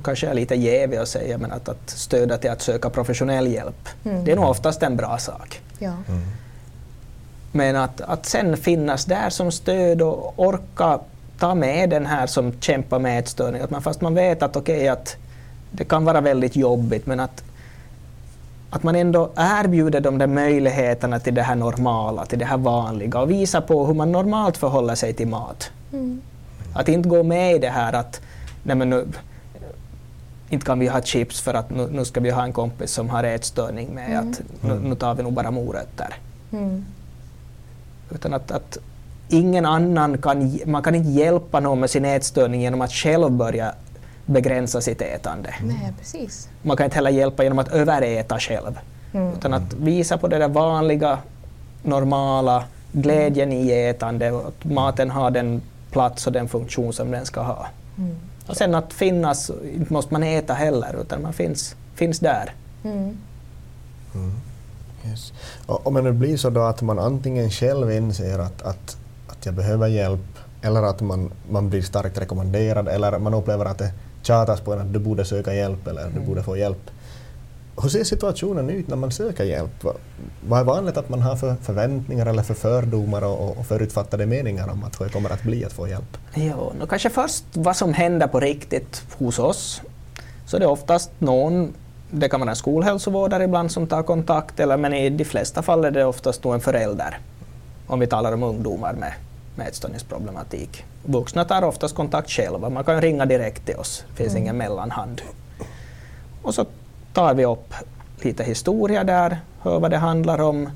kanske jag är lite jävig att säga, men att, att stödja till att söka professionell hjälp.
Mm.
Det är nog oftast en bra sak.
Ja.
Mm.
Men att, att sen finnas där som stöd och orka ta med den här som kämpar med ätstörning. Att man, fast man vet att okej, att det kan vara väldigt jobbigt, men att, att man ändå erbjuder de där möjligheterna till det här normala, till det här vanliga och visar på hur man normalt förhåller sig till mat.
Mm.
Att inte gå med i det här att nej men nu, inte kan vi ha chips för att nu, nu ska vi ha en kompis som har ätstörning med
Mm.
att nu, nu tar vi nog bara morötter.
Mm.
Utan att, att ingen annan kan, man kan inte hjälpa någon med sin ätstörning genom att själv börja begränsa sitt ätande.
Nej, precis.
Man kan inte heller hjälpa genom att överäta själv.
Mm.
Utan att visa på det där vanliga, normala, glädjen i ätande och att maten har den plats och den funktion som den ska ha.
Mm.
Och sen att finnas, inte måste man äta heller, utan man finns, finns där.
Mm.
Mm. Yes. Och om det blir så då att man antingen själv inser att, att, att jag behöver hjälp eller att man, man blir starkt rekommenderad eller man upplever att det tjatas på en att du borde söka hjälp eller du borde få hjälp. Hur ser situationen ut när man söker hjälp? Vad- är vanligt att man har för förväntningar eller för fördomar och, och förutfattade meningar om att hur det kommer att bli att få hjälp?
Jo, nu kanske först vad som händer på riktigt hos oss. Så det är oftast någon, det kan vara en skolhälsovårdare ibland som tar kontakt, eller, men i de flesta fall är det oftast en förälder. Om vi talar om ungdomar med, med ätstörningsproblematik. Vuxna tar oftast kontakt själva, man kan ringa direkt till oss, det finns ingen mellanhand. Och så tar vi upp lite historia där, hör vad det handlar om.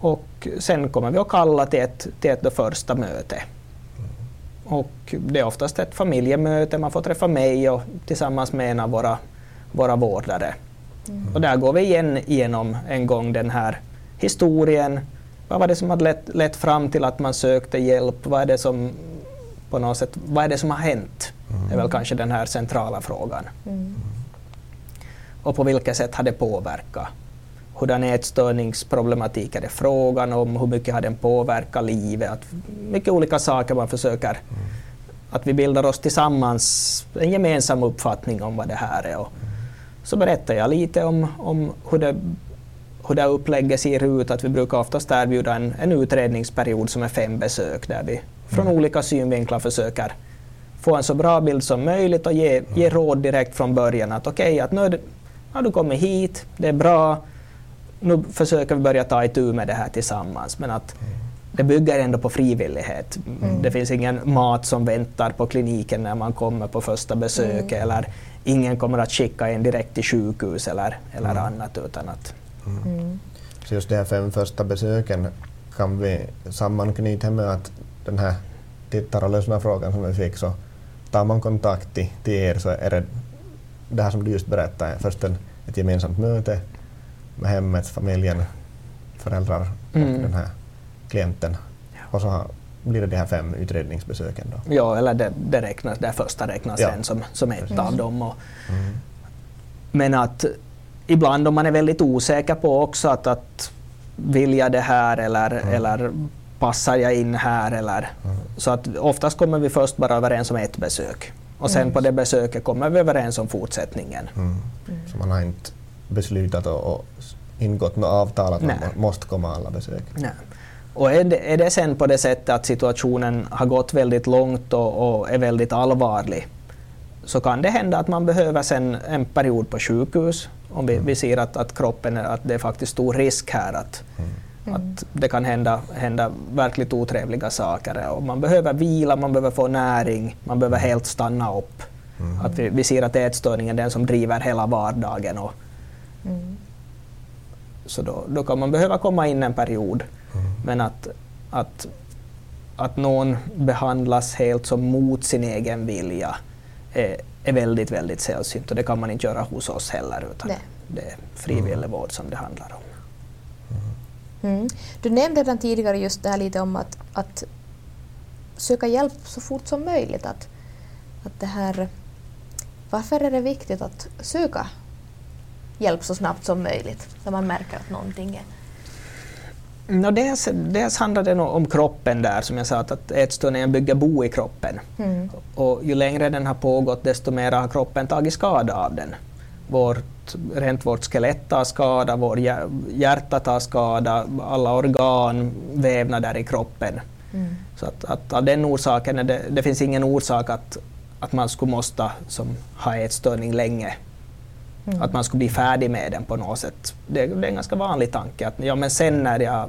Och sen kommer vi att kalla till ett, till ett första möte. Och det är oftast ett familjemöte, man får träffa mig och tillsammans med en av våra, våra vårdare. Och där går vi igen igenom en gång den här historien. Vad var det som hade lett, lett fram till att man sökte hjälp? Vad är det som på något sätt, vad är det som har hänt? Det är väl kanske den här centrala frågan.
Mm.
Och på vilket sätt har det påverkat? Hurdan ätstörningsproblematik är det frågan om? Hur mycket har den påverkat livet? Att mycket olika saker man försöker att vi bildar oss tillsammans en gemensam uppfattning om vad det här är. Och så berättar jag lite om, om hur, det, hur det upplägget ser ut. Att vi brukar oftast erbjuda en, en utredningsperiod som är fem besök där vi från olika synvinklar försöker få en så bra bild som möjligt och ge, ge råd direkt från början att okej, att nu är det- har du kommit hit, det är bra, nu försöker vi börja ta itu med det här tillsammans. Men att det bygger ändå på frivillighet. Det finns ingen mat som väntar på kliniken när man kommer på första besöket eller ingen kommer att skicka en direkt till sjukhus eller, eller annat utan att
Mm.
Så just de här fem första besöken kan vi sammanknyta med att den här tittar och lyssnar-frågan som vi fick så tar man kontakt till, till er så är det det här som du just berättade, först en, ett gemensamt möte med hemmet, familjen, föräldrar och
Mm.
den här klienten. Och så blir det de här fem utredningsbesöken då.
Ja, eller det, det, räknas, det första räknas
Ja.
sen som, som ett
Precis.
av dem. Och,
Mm.
men att ibland om man är väldigt osäker på också att, att vill jag det här eller, eller passar jag in här eller så att oftast kommer vi först bara överens om ett besök och sen på det besöket kommer vi överens om fortsättningen.
Mm. Så man har inte beslutat och, och ingått något avtal att man
Nej.
må- måste komma alla besök.
Nej. Och är det, är det sen på det sättet att situationen har gått väldigt långt och, och är väldigt allvarlig så kan det hända att man behöver sen en period på sjukhus om vi, vi ser att, att kroppen, att det är faktiskt stor risk här att, mm. att det kan hända, hända verkligt otrevliga saker. Och man behöver vila, man behöver få näring, man behöver helt stanna upp. Mm. Att vi, vi ser att ätstörningen är den som driver hela vardagen. Och, mm. Så då, då kan man behöva komma in en period. Mm. Men att, att, att någon behandlas helt som mot sin egen vilja är, är väldigt, väldigt sällsynt och det kan man inte göra hos oss heller utan Nej. det är frivillig vård som det handlar om.
Mm. Du nämnde redan tidigare just det här lite om att, att söka hjälp så fort som möjligt. Att, att det här, varför är det viktigt att söka hjälp så snabbt som möjligt när man märker att någonting är
No, dels, dels handlar det om kroppen där, som jag sa, att ätstörningen bygger bo i kroppen. Mm. Och ju längre den har pågått, desto mer har kroppen tagit skada av den. Vårt, rent vårt skelett tar skada, vår hjärta tar skada, alla organ, vävnader i kroppen. Mm. Så att, att av den orsaken, det, det finns ingen orsak att, att man skulle måste som, ha ätstörning länge. Mm. Att man skulle bli färdig med den på något sätt. Det, det, är en ganska vanlig tanke att ja, men sen när jag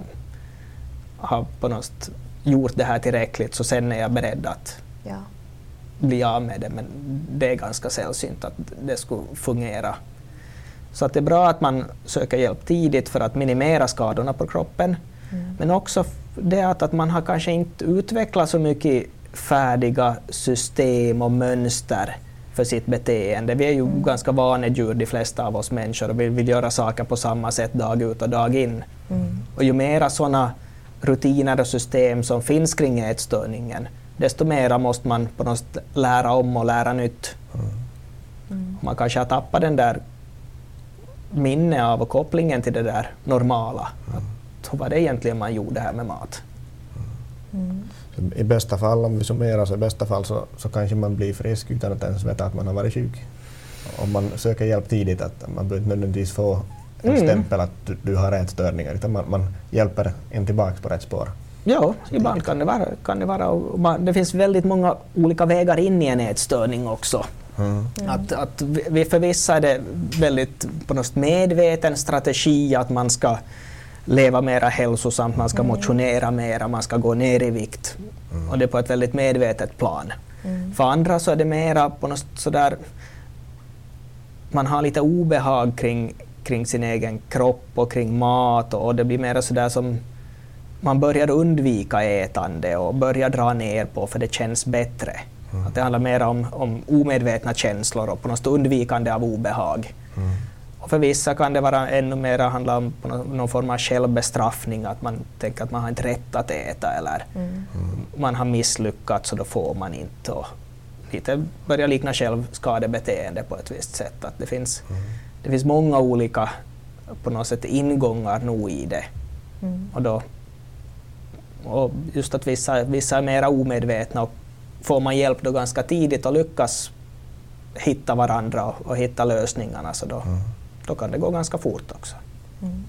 har på något sätt gjort det här tillräckligt så sen är jag beredd att ja. bli av med det. Men det är ganska sällsynt att det skulle fungera. Så att det är bra att man söker hjälp tidigt för att minimera skadorna på kroppen. Mm. Men också det att, att man har kanske inte utvecklat så mycket färdiga system och mönster för sitt beteende. Vi är ju mm. ganska vanedjur, de flesta av oss människor, och vi vill göra saker på samma sätt dag ut och dag in. Mm. Och ju mera sådana rutiner och system som finns kring ätstörningen, desto mera måste man på något sätt lära om och lära nytt. Mm. Man kanske har tappat den där minne av och kopplingen till det där normala. Mm. Att, hur var det egentligen man gjorde här med mat?
I bästa fall, om vi summerar, så i bästa fall så, så kanske man blir frisk utan att ens veta att man har varit sjuk. Om man söker hjälp tidigt, att man behöver inte nödvändigtvis få en mm. stämpel att du, du har ätstörningar, utan man, man hjälper en tillbaka på rätt spår.
Ja, ibland kan det vara. Kan det, vara man, det finns väldigt många olika vägar in i en ätstörning också. Mm. Att, att för vissa är det väldigt på något medveten strategi att man ska leva mera hälsosamt, man ska mm. motionera mera, man ska gå ner i vikt. Mm. Och det är på ett väldigt medvetet plan. Mm. För andra så är det mera på något sådär, man har lite obehag kring, kring sin egen kropp och kring mat och, och det blir mera sådär som man börjar undvika ätande och börjar dra ner på för det känns bättre. Mm. Att det handlar mer om, om omedvetna känslor och på något undvikande av obehag. Mm. Och för vissa kan det vara ännu mer handla om någon form av självbestraffning, att man tänker att man har inte rätt att äta eller mm. man har misslyckats och då får man inte. Och lite börjar likna självskadebeteende på ett visst sätt. Att det, finns, mm. det finns många olika på något sätt ingångar nog i det. Mm. Och, då, och just att vissa, vissa är mer omedvetna och får man hjälp då ganska tidigt och lyckas hitta varandra och, och hitta lösningarna så då, mm då kan det gå ganska fort också. Mm.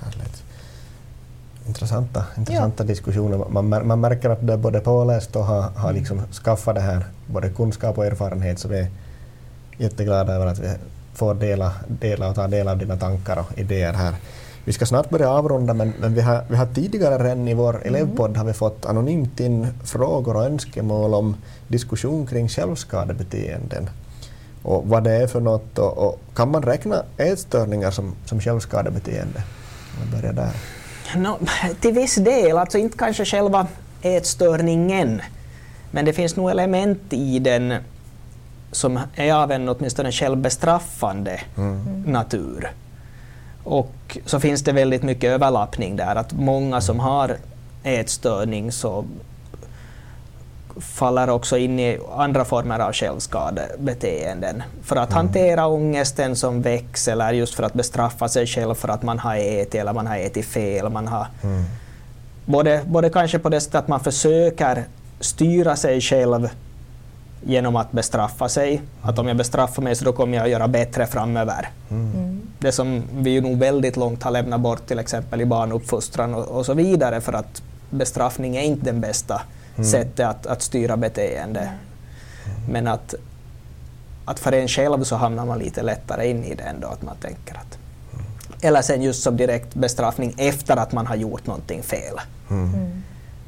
Härligt. Intressanta, intressanta ja. diskussioner. Man, man märker att du är både påläst och har, har liksom skaffat det här, både kunskap och erfarenhet, så vi är jätteglada över att vi får dela, dela och ta del av dina tankar och idéer här. Vi ska snart börja avrunda, men, men vi, har, vi har tidigare redan i vår mm. elevpodd har vi fått anonymt in frågor och önskemål om diskussion kring självskadebeteenden och vad det är för något och, och kan man räkna ätstörningar som, som självskadebeteende? Om börjar där.
No, till viss del, alltså inte kanske själva ätstörningen, men det finns nog element i den som är av en åtminstone självbestraffande mm. natur. Och så finns det väldigt mycket överlappning där, att många som har ätstörning så faller också in i andra former av självskadebeteenden. För att mm. hantera ångesten som väcks eller just för att bestraffa sig själv för att man har ätit eller man har ätit fel. Man har, mm. både, både kanske på det sättet att man försöker styra sig själv genom att bestraffa sig. Att om jag bestraffar mig så då kommer jag att göra bättre framöver. Mm. det som vi ju nog väldigt långt har lämnat bort till exempel i barnuppfostran och, och så vidare för att bestraffning är inte den bästa mm. sättet att, att styra beteende. Mm. Men att, att för en själv så hamnar man lite lättare in i det ändå, att man tänker att eller sen just som direkt bestraffning efter att man har gjort någonting fel. Mm. mm.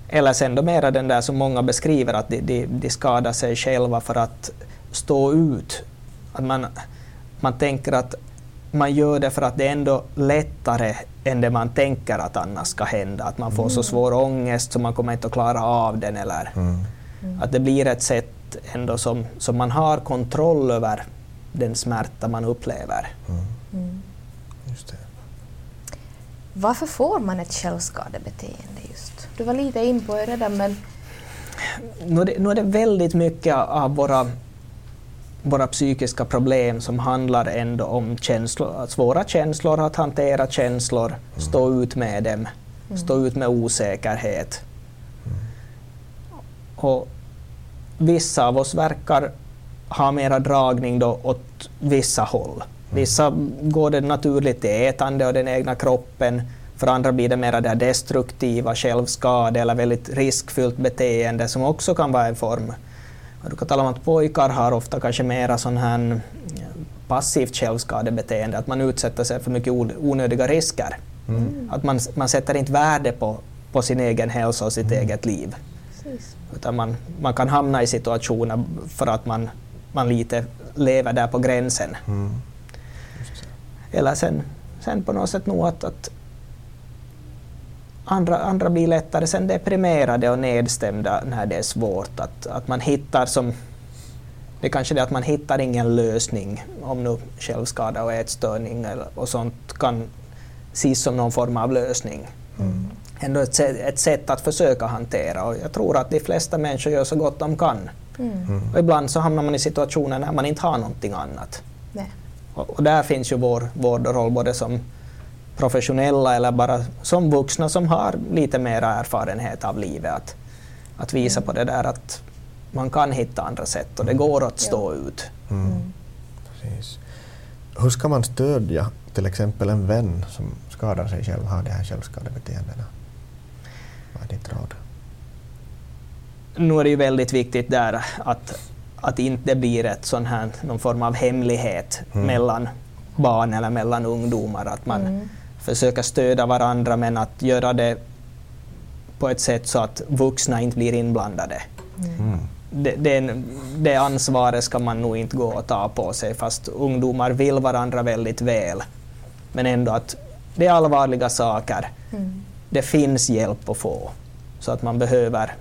Eller sen då mera den där som många beskriver, att de, de, de skadar sig själva för att stå ut. Att man, man tänker att man gör det för att det är ändå lättare än det man tänker att annars ska hända. Att man får mm. så svår ångest så man kommer inte att klara av den. Eller mm. Att det blir ett sätt ändå som, som man har kontroll över den smärta man upplever. Mm. mm.
Just det. Varför får man ett självskadebeteende just? Du var lite in på det redan men...
Nu är, det, nu är det väldigt mycket av våra, våra psykiska problem som handlar ändå om känslor, svåra känslor, att hantera känslor, mm. stå ut med dem, mm. stå ut med osäkerhet. Mm. Och vissa av oss verkar ha mera dragning då åt vissa håll. Vissa går det naturligt till ätande och den egna kroppen. För andra blir det mer det destruktiva, självskade eller väldigt riskfyllt beteende som också kan vara en form. Du kan tala om att pojkar har ofta kanske mera sån här passivt självskadebeteende, att man utsätter sig för mycket onödiga risker. Mm. Att man, man sätter inte värde på, på sin egen hälsa och sitt mm. eget liv. Precis. Utan man, man kan hamna i situationer för att man, man lite lever där på gränsen. Mm. Eller sen, sen på något sätt nog att, att andra, andra blir lättare sen deprimerade och nedstämda när det är svårt. Att, att man hittar som det är kanske det att man hittar ingen lösning om nu självskada och ätstörning och sånt kan ses som någon form av lösning. Mm. Ändå ett, ett sätt att försöka hantera och jag tror att de flesta människor gör så gott de kan. Mm. Och ibland så hamnar man i situationer när man inte har någonting annat. Nej. Och, och där finns ju vår, vår roll både som professionella eller bara som vuxna som har lite mer erfarenhet av livet. Att, att visa mm. på det där att man kan hitta andra sätt och det går att stå ja. ut. Mm. mm.
Precis. Hur ska man stödja till exempel en vän som skadar sig själv, har de här självskadebeteendena? Vad är ditt råd?
Nu är det ju väldigt viktigt där att att inte blir ett sån här, någon form av hemlighet mm. mellan barn eller mellan ungdomar. Att man mm. Försöker stödja varandra men att göra det på ett sätt så att vuxna inte blir inblandade. Mm. Det, det, det, ansvaret ska man nog inte gå och ta på sig fast ungdomar vill varandra väldigt väl. Men ändå att det är allvarliga saker. Mm. Det finns hjälp att få. Så att man behöver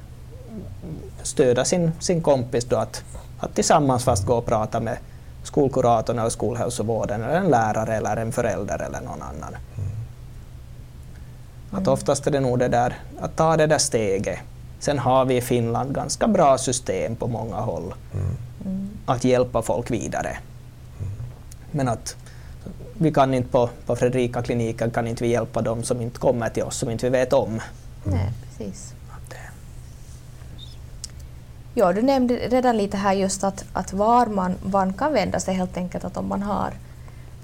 stödja sin, sin kompis då att att tillsammans fast gå och prata med skolkuratorn och skolhälsovården eller en lärare eller en förälder eller någon annan. Mm. Att oftast är det nog det där att ta det där steget. Sen har vi i Finland ganska bra system på många håll mm. att hjälpa folk vidare. Mm. Men att vi kan inte på, på Fredrika kliniken kan inte vi hjälpa dem som inte kommer till oss, som inte vi vet om.
Nej, precis. Ja, du nämnde redan lite här just att, att var man, man kan vända sig helt enkelt att om man har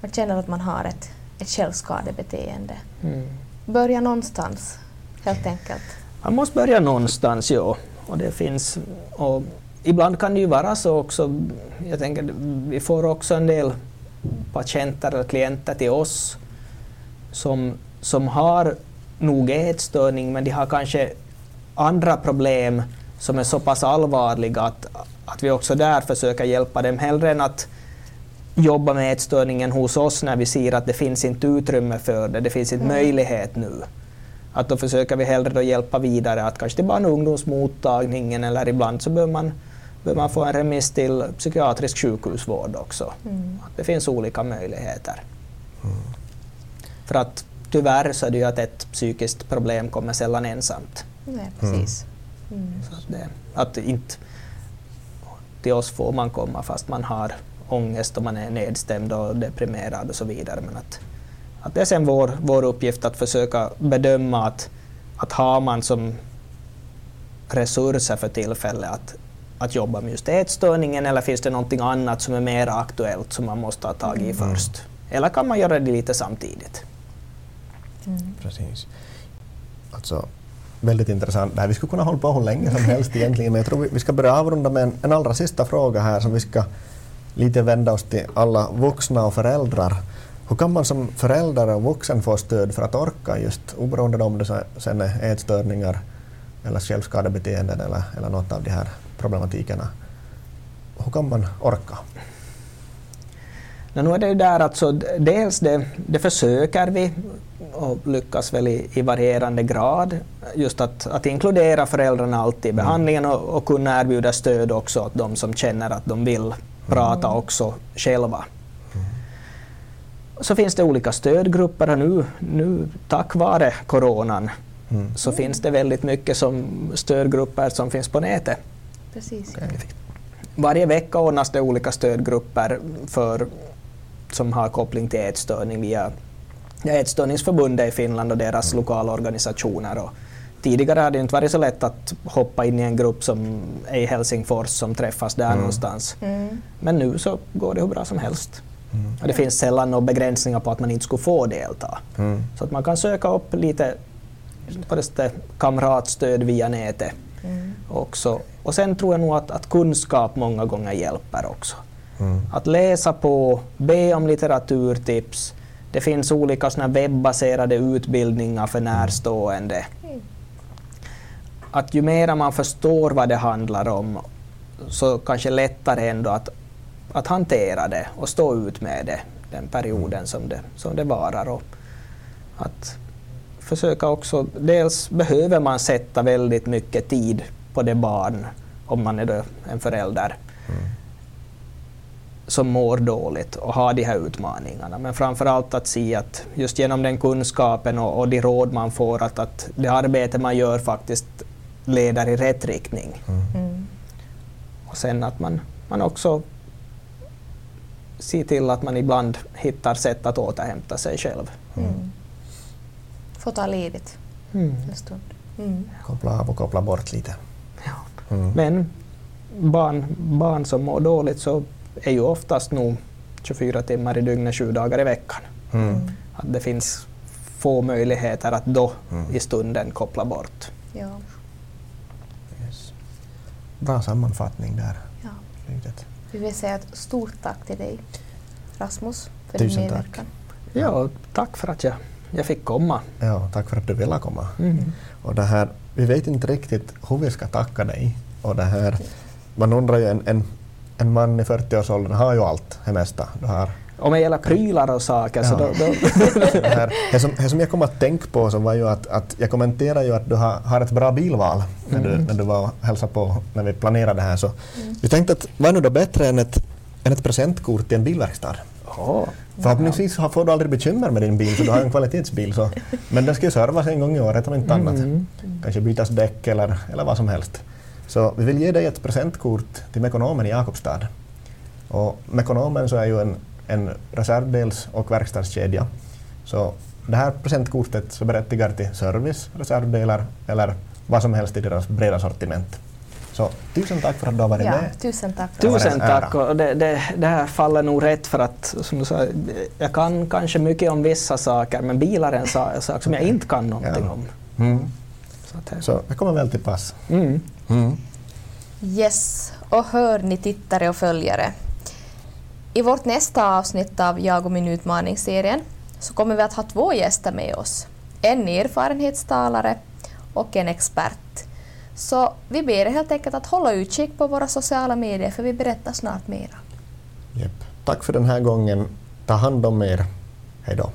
man känner att man har ett, ett självskadebeteende. Mm. Börja någonstans, helt enkelt.
Man måste börja någonstans, ja. Och det finns, och ibland kan det ju vara så också, jag tänker vi får också en del patienter eller klienter till oss som, som har nog ätstörning men de har kanske andra problem som är så pass allvarliga att, att vi också där försöker hjälpa dem hellre än att jobba med ätstörningen hos oss när vi ser att det finns inte utrymme för det, det finns inte mm. möjlighet nu. Att då försöker vi hellre då hjälpa vidare, att kanske till barn och ungdomsmottagningen eller ibland så bör man, bör man få en remiss till psykiatrisk sjukhusvård också. Mm. Att det finns olika möjligheter. Mm. För att tyvärr så är det ju att ett psykiskt problem kommer sällan ensamt.
Nej, precis. Mm.
Mm. Så att, det, att inte till oss får man komma fast man har ångest och man är nedstämd och deprimerad och så vidare. Men att, att det är sen vår, vår uppgift att försöka bedöma att, att har man som resurser för tillfället att, att jobba med just ätstörningen eller finns det någonting annat som är mer aktuellt som man måste ta tag i mm. först? Eller kan man göra det lite samtidigt?
Precis. Alltså, väldigt intressant här. Vi skulle kunna hålla på hur länge som (laughs) helst egentligen, men jag tror vi, vi ska börja avrunda med en, en allra sista fråga här som vi ska lite vända oss till alla vuxna och föräldrar. Hur kan man som förälder och vuxen få stöd för att orka just oberoende om det sen är ätstörningar eller självskadebeteenden eller, eller något av de här problematikerna? Hur kan man orka?
Men nu är det ju där att så d- dels det, det försöker vi och lyckas väl i, i varierande grad. Just att, att inkludera föräldrarna alltid i behandlingen och, och kunna erbjuda stöd också åt de som känner att de vill prata också själva. Så finns det olika stödgrupper nu, nu tack vare coronan
Mm.
så finns det väldigt mycket som stödgrupper som finns på nätet.
Precis.
Varje vecka ordnas det olika stödgrupper för, som har koppling till ätstörning via Ätstörningsförbundet i Finland och deras lokala organisationer. Och tidigare har det inte varit så lätt att hoppa in i en grupp som är i Helsingfors som träffas där någonstans.
Mm.
Men nu så går det hur bra som helst.
Mm.
Och det finns sällan några begränsningar på att man inte skulle få delta.
Mm.
Så att man kan söka upp lite på det kamratstöd via nätet
Mm.
också. Och sen tror jag nog att, att kunskap många gånger hjälper också.
Mm.
Att läsa på, be om litteraturtips. Det finns olika såna webbaserade utbildningar för närstående.
Mm.
Att ju mer man förstår vad det handlar om så kanske lättare ändå att, att hantera det och stå ut med det den perioden som det, som det varar. Och att försöka också, dels behöver man sätta väldigt mycket tid på det barn om man är en förälder som mår dåligt och har de här utmaningarna. Men framför allt att se att just genom den kunskapen och, och de råd man får att, att det arbete man gör faktiskt leder i rätt riktning.
Mm.
Och sen att man, man också ser till att man ibland hittar sätt att återhämta sig själv.
Mm. Få ta ledigt en stund. Mm.
Koppla av och koppla bort lite.
Ja.
Mm.
Men barn, barn som mår dåligt så är ju oftast nog 24 timmar i dygnet, sju dagar i veckan.
Mm.
Att det finns få möjligheter att då
Mm.
i stunden koppla bort.
Ja.
Bra sammanfattning där.
Ja.
Slutet.
Vi vill säga ett stort tack till dig, Rasmus, för
Tusen
din
tack.
medverkan.
Ja, och tack för att jag, jag fick komma.
Ja, tack för att du ville komma.
Mm.
Och det här, vi vet inte riktigt hur vi ska tacka dig. Och det här, man undrar ju, en, en, en man i 40-årsåldern har ju allt, det mesta. Du har
Om det gäller prylar och saker så
Ja.
då, då (laughs)
det, här, det, som, det som jag kom att tänka på så var ju att, att jag kommenterade ju att du har, har ett bra bilval när du, när du var och hälsade på när vi planerade det här. Så Vi tänkte att vad är nu då bättre än ett, än ett presentkort i en bilverkstad?
Åh,
Förhoppningsvis har- får du aldrig bekymmer med din bil för du har en kvalitetsbil. Så, men den ska ju servas en gång i året om inte annat.
Mm.
Kanske bytas däck eller, eller vad som helst. Så vi vill ge dig ett presentkort till Mekonomen i Jakobstad. Och Mekonomen så är ju en, en reservdels och verkstadskedja. Så det här presentkortet så berättigar till service, reservdelar eller vad som helst i deras breda sortiment. Så tusen tack för att du har varit
Ja,
med.
tusen tack.
Tusen tack. Och det, det, det här faller nog rätt för att som du sa, jag kan kanske mycket om vissa saker men bilar är en sa- en sak som jag inte kan någonting
Ja.
om.
Mm.
Så att,
Så det kommer väl till pass.
mm.
Mm.
Yes, och hör ni tittare och följare. I vårt nästa avsnitt av Jag och min utmaningsserien så kommer vi att ha två gäster med oss. En erfarenhetstalare och en expert. Så vi ber er helt enkelt att hålla utkik på våra sociala medier för vi berättar snart mera.
Yep. Tack för den här gången. Ta hand om er. Hej då.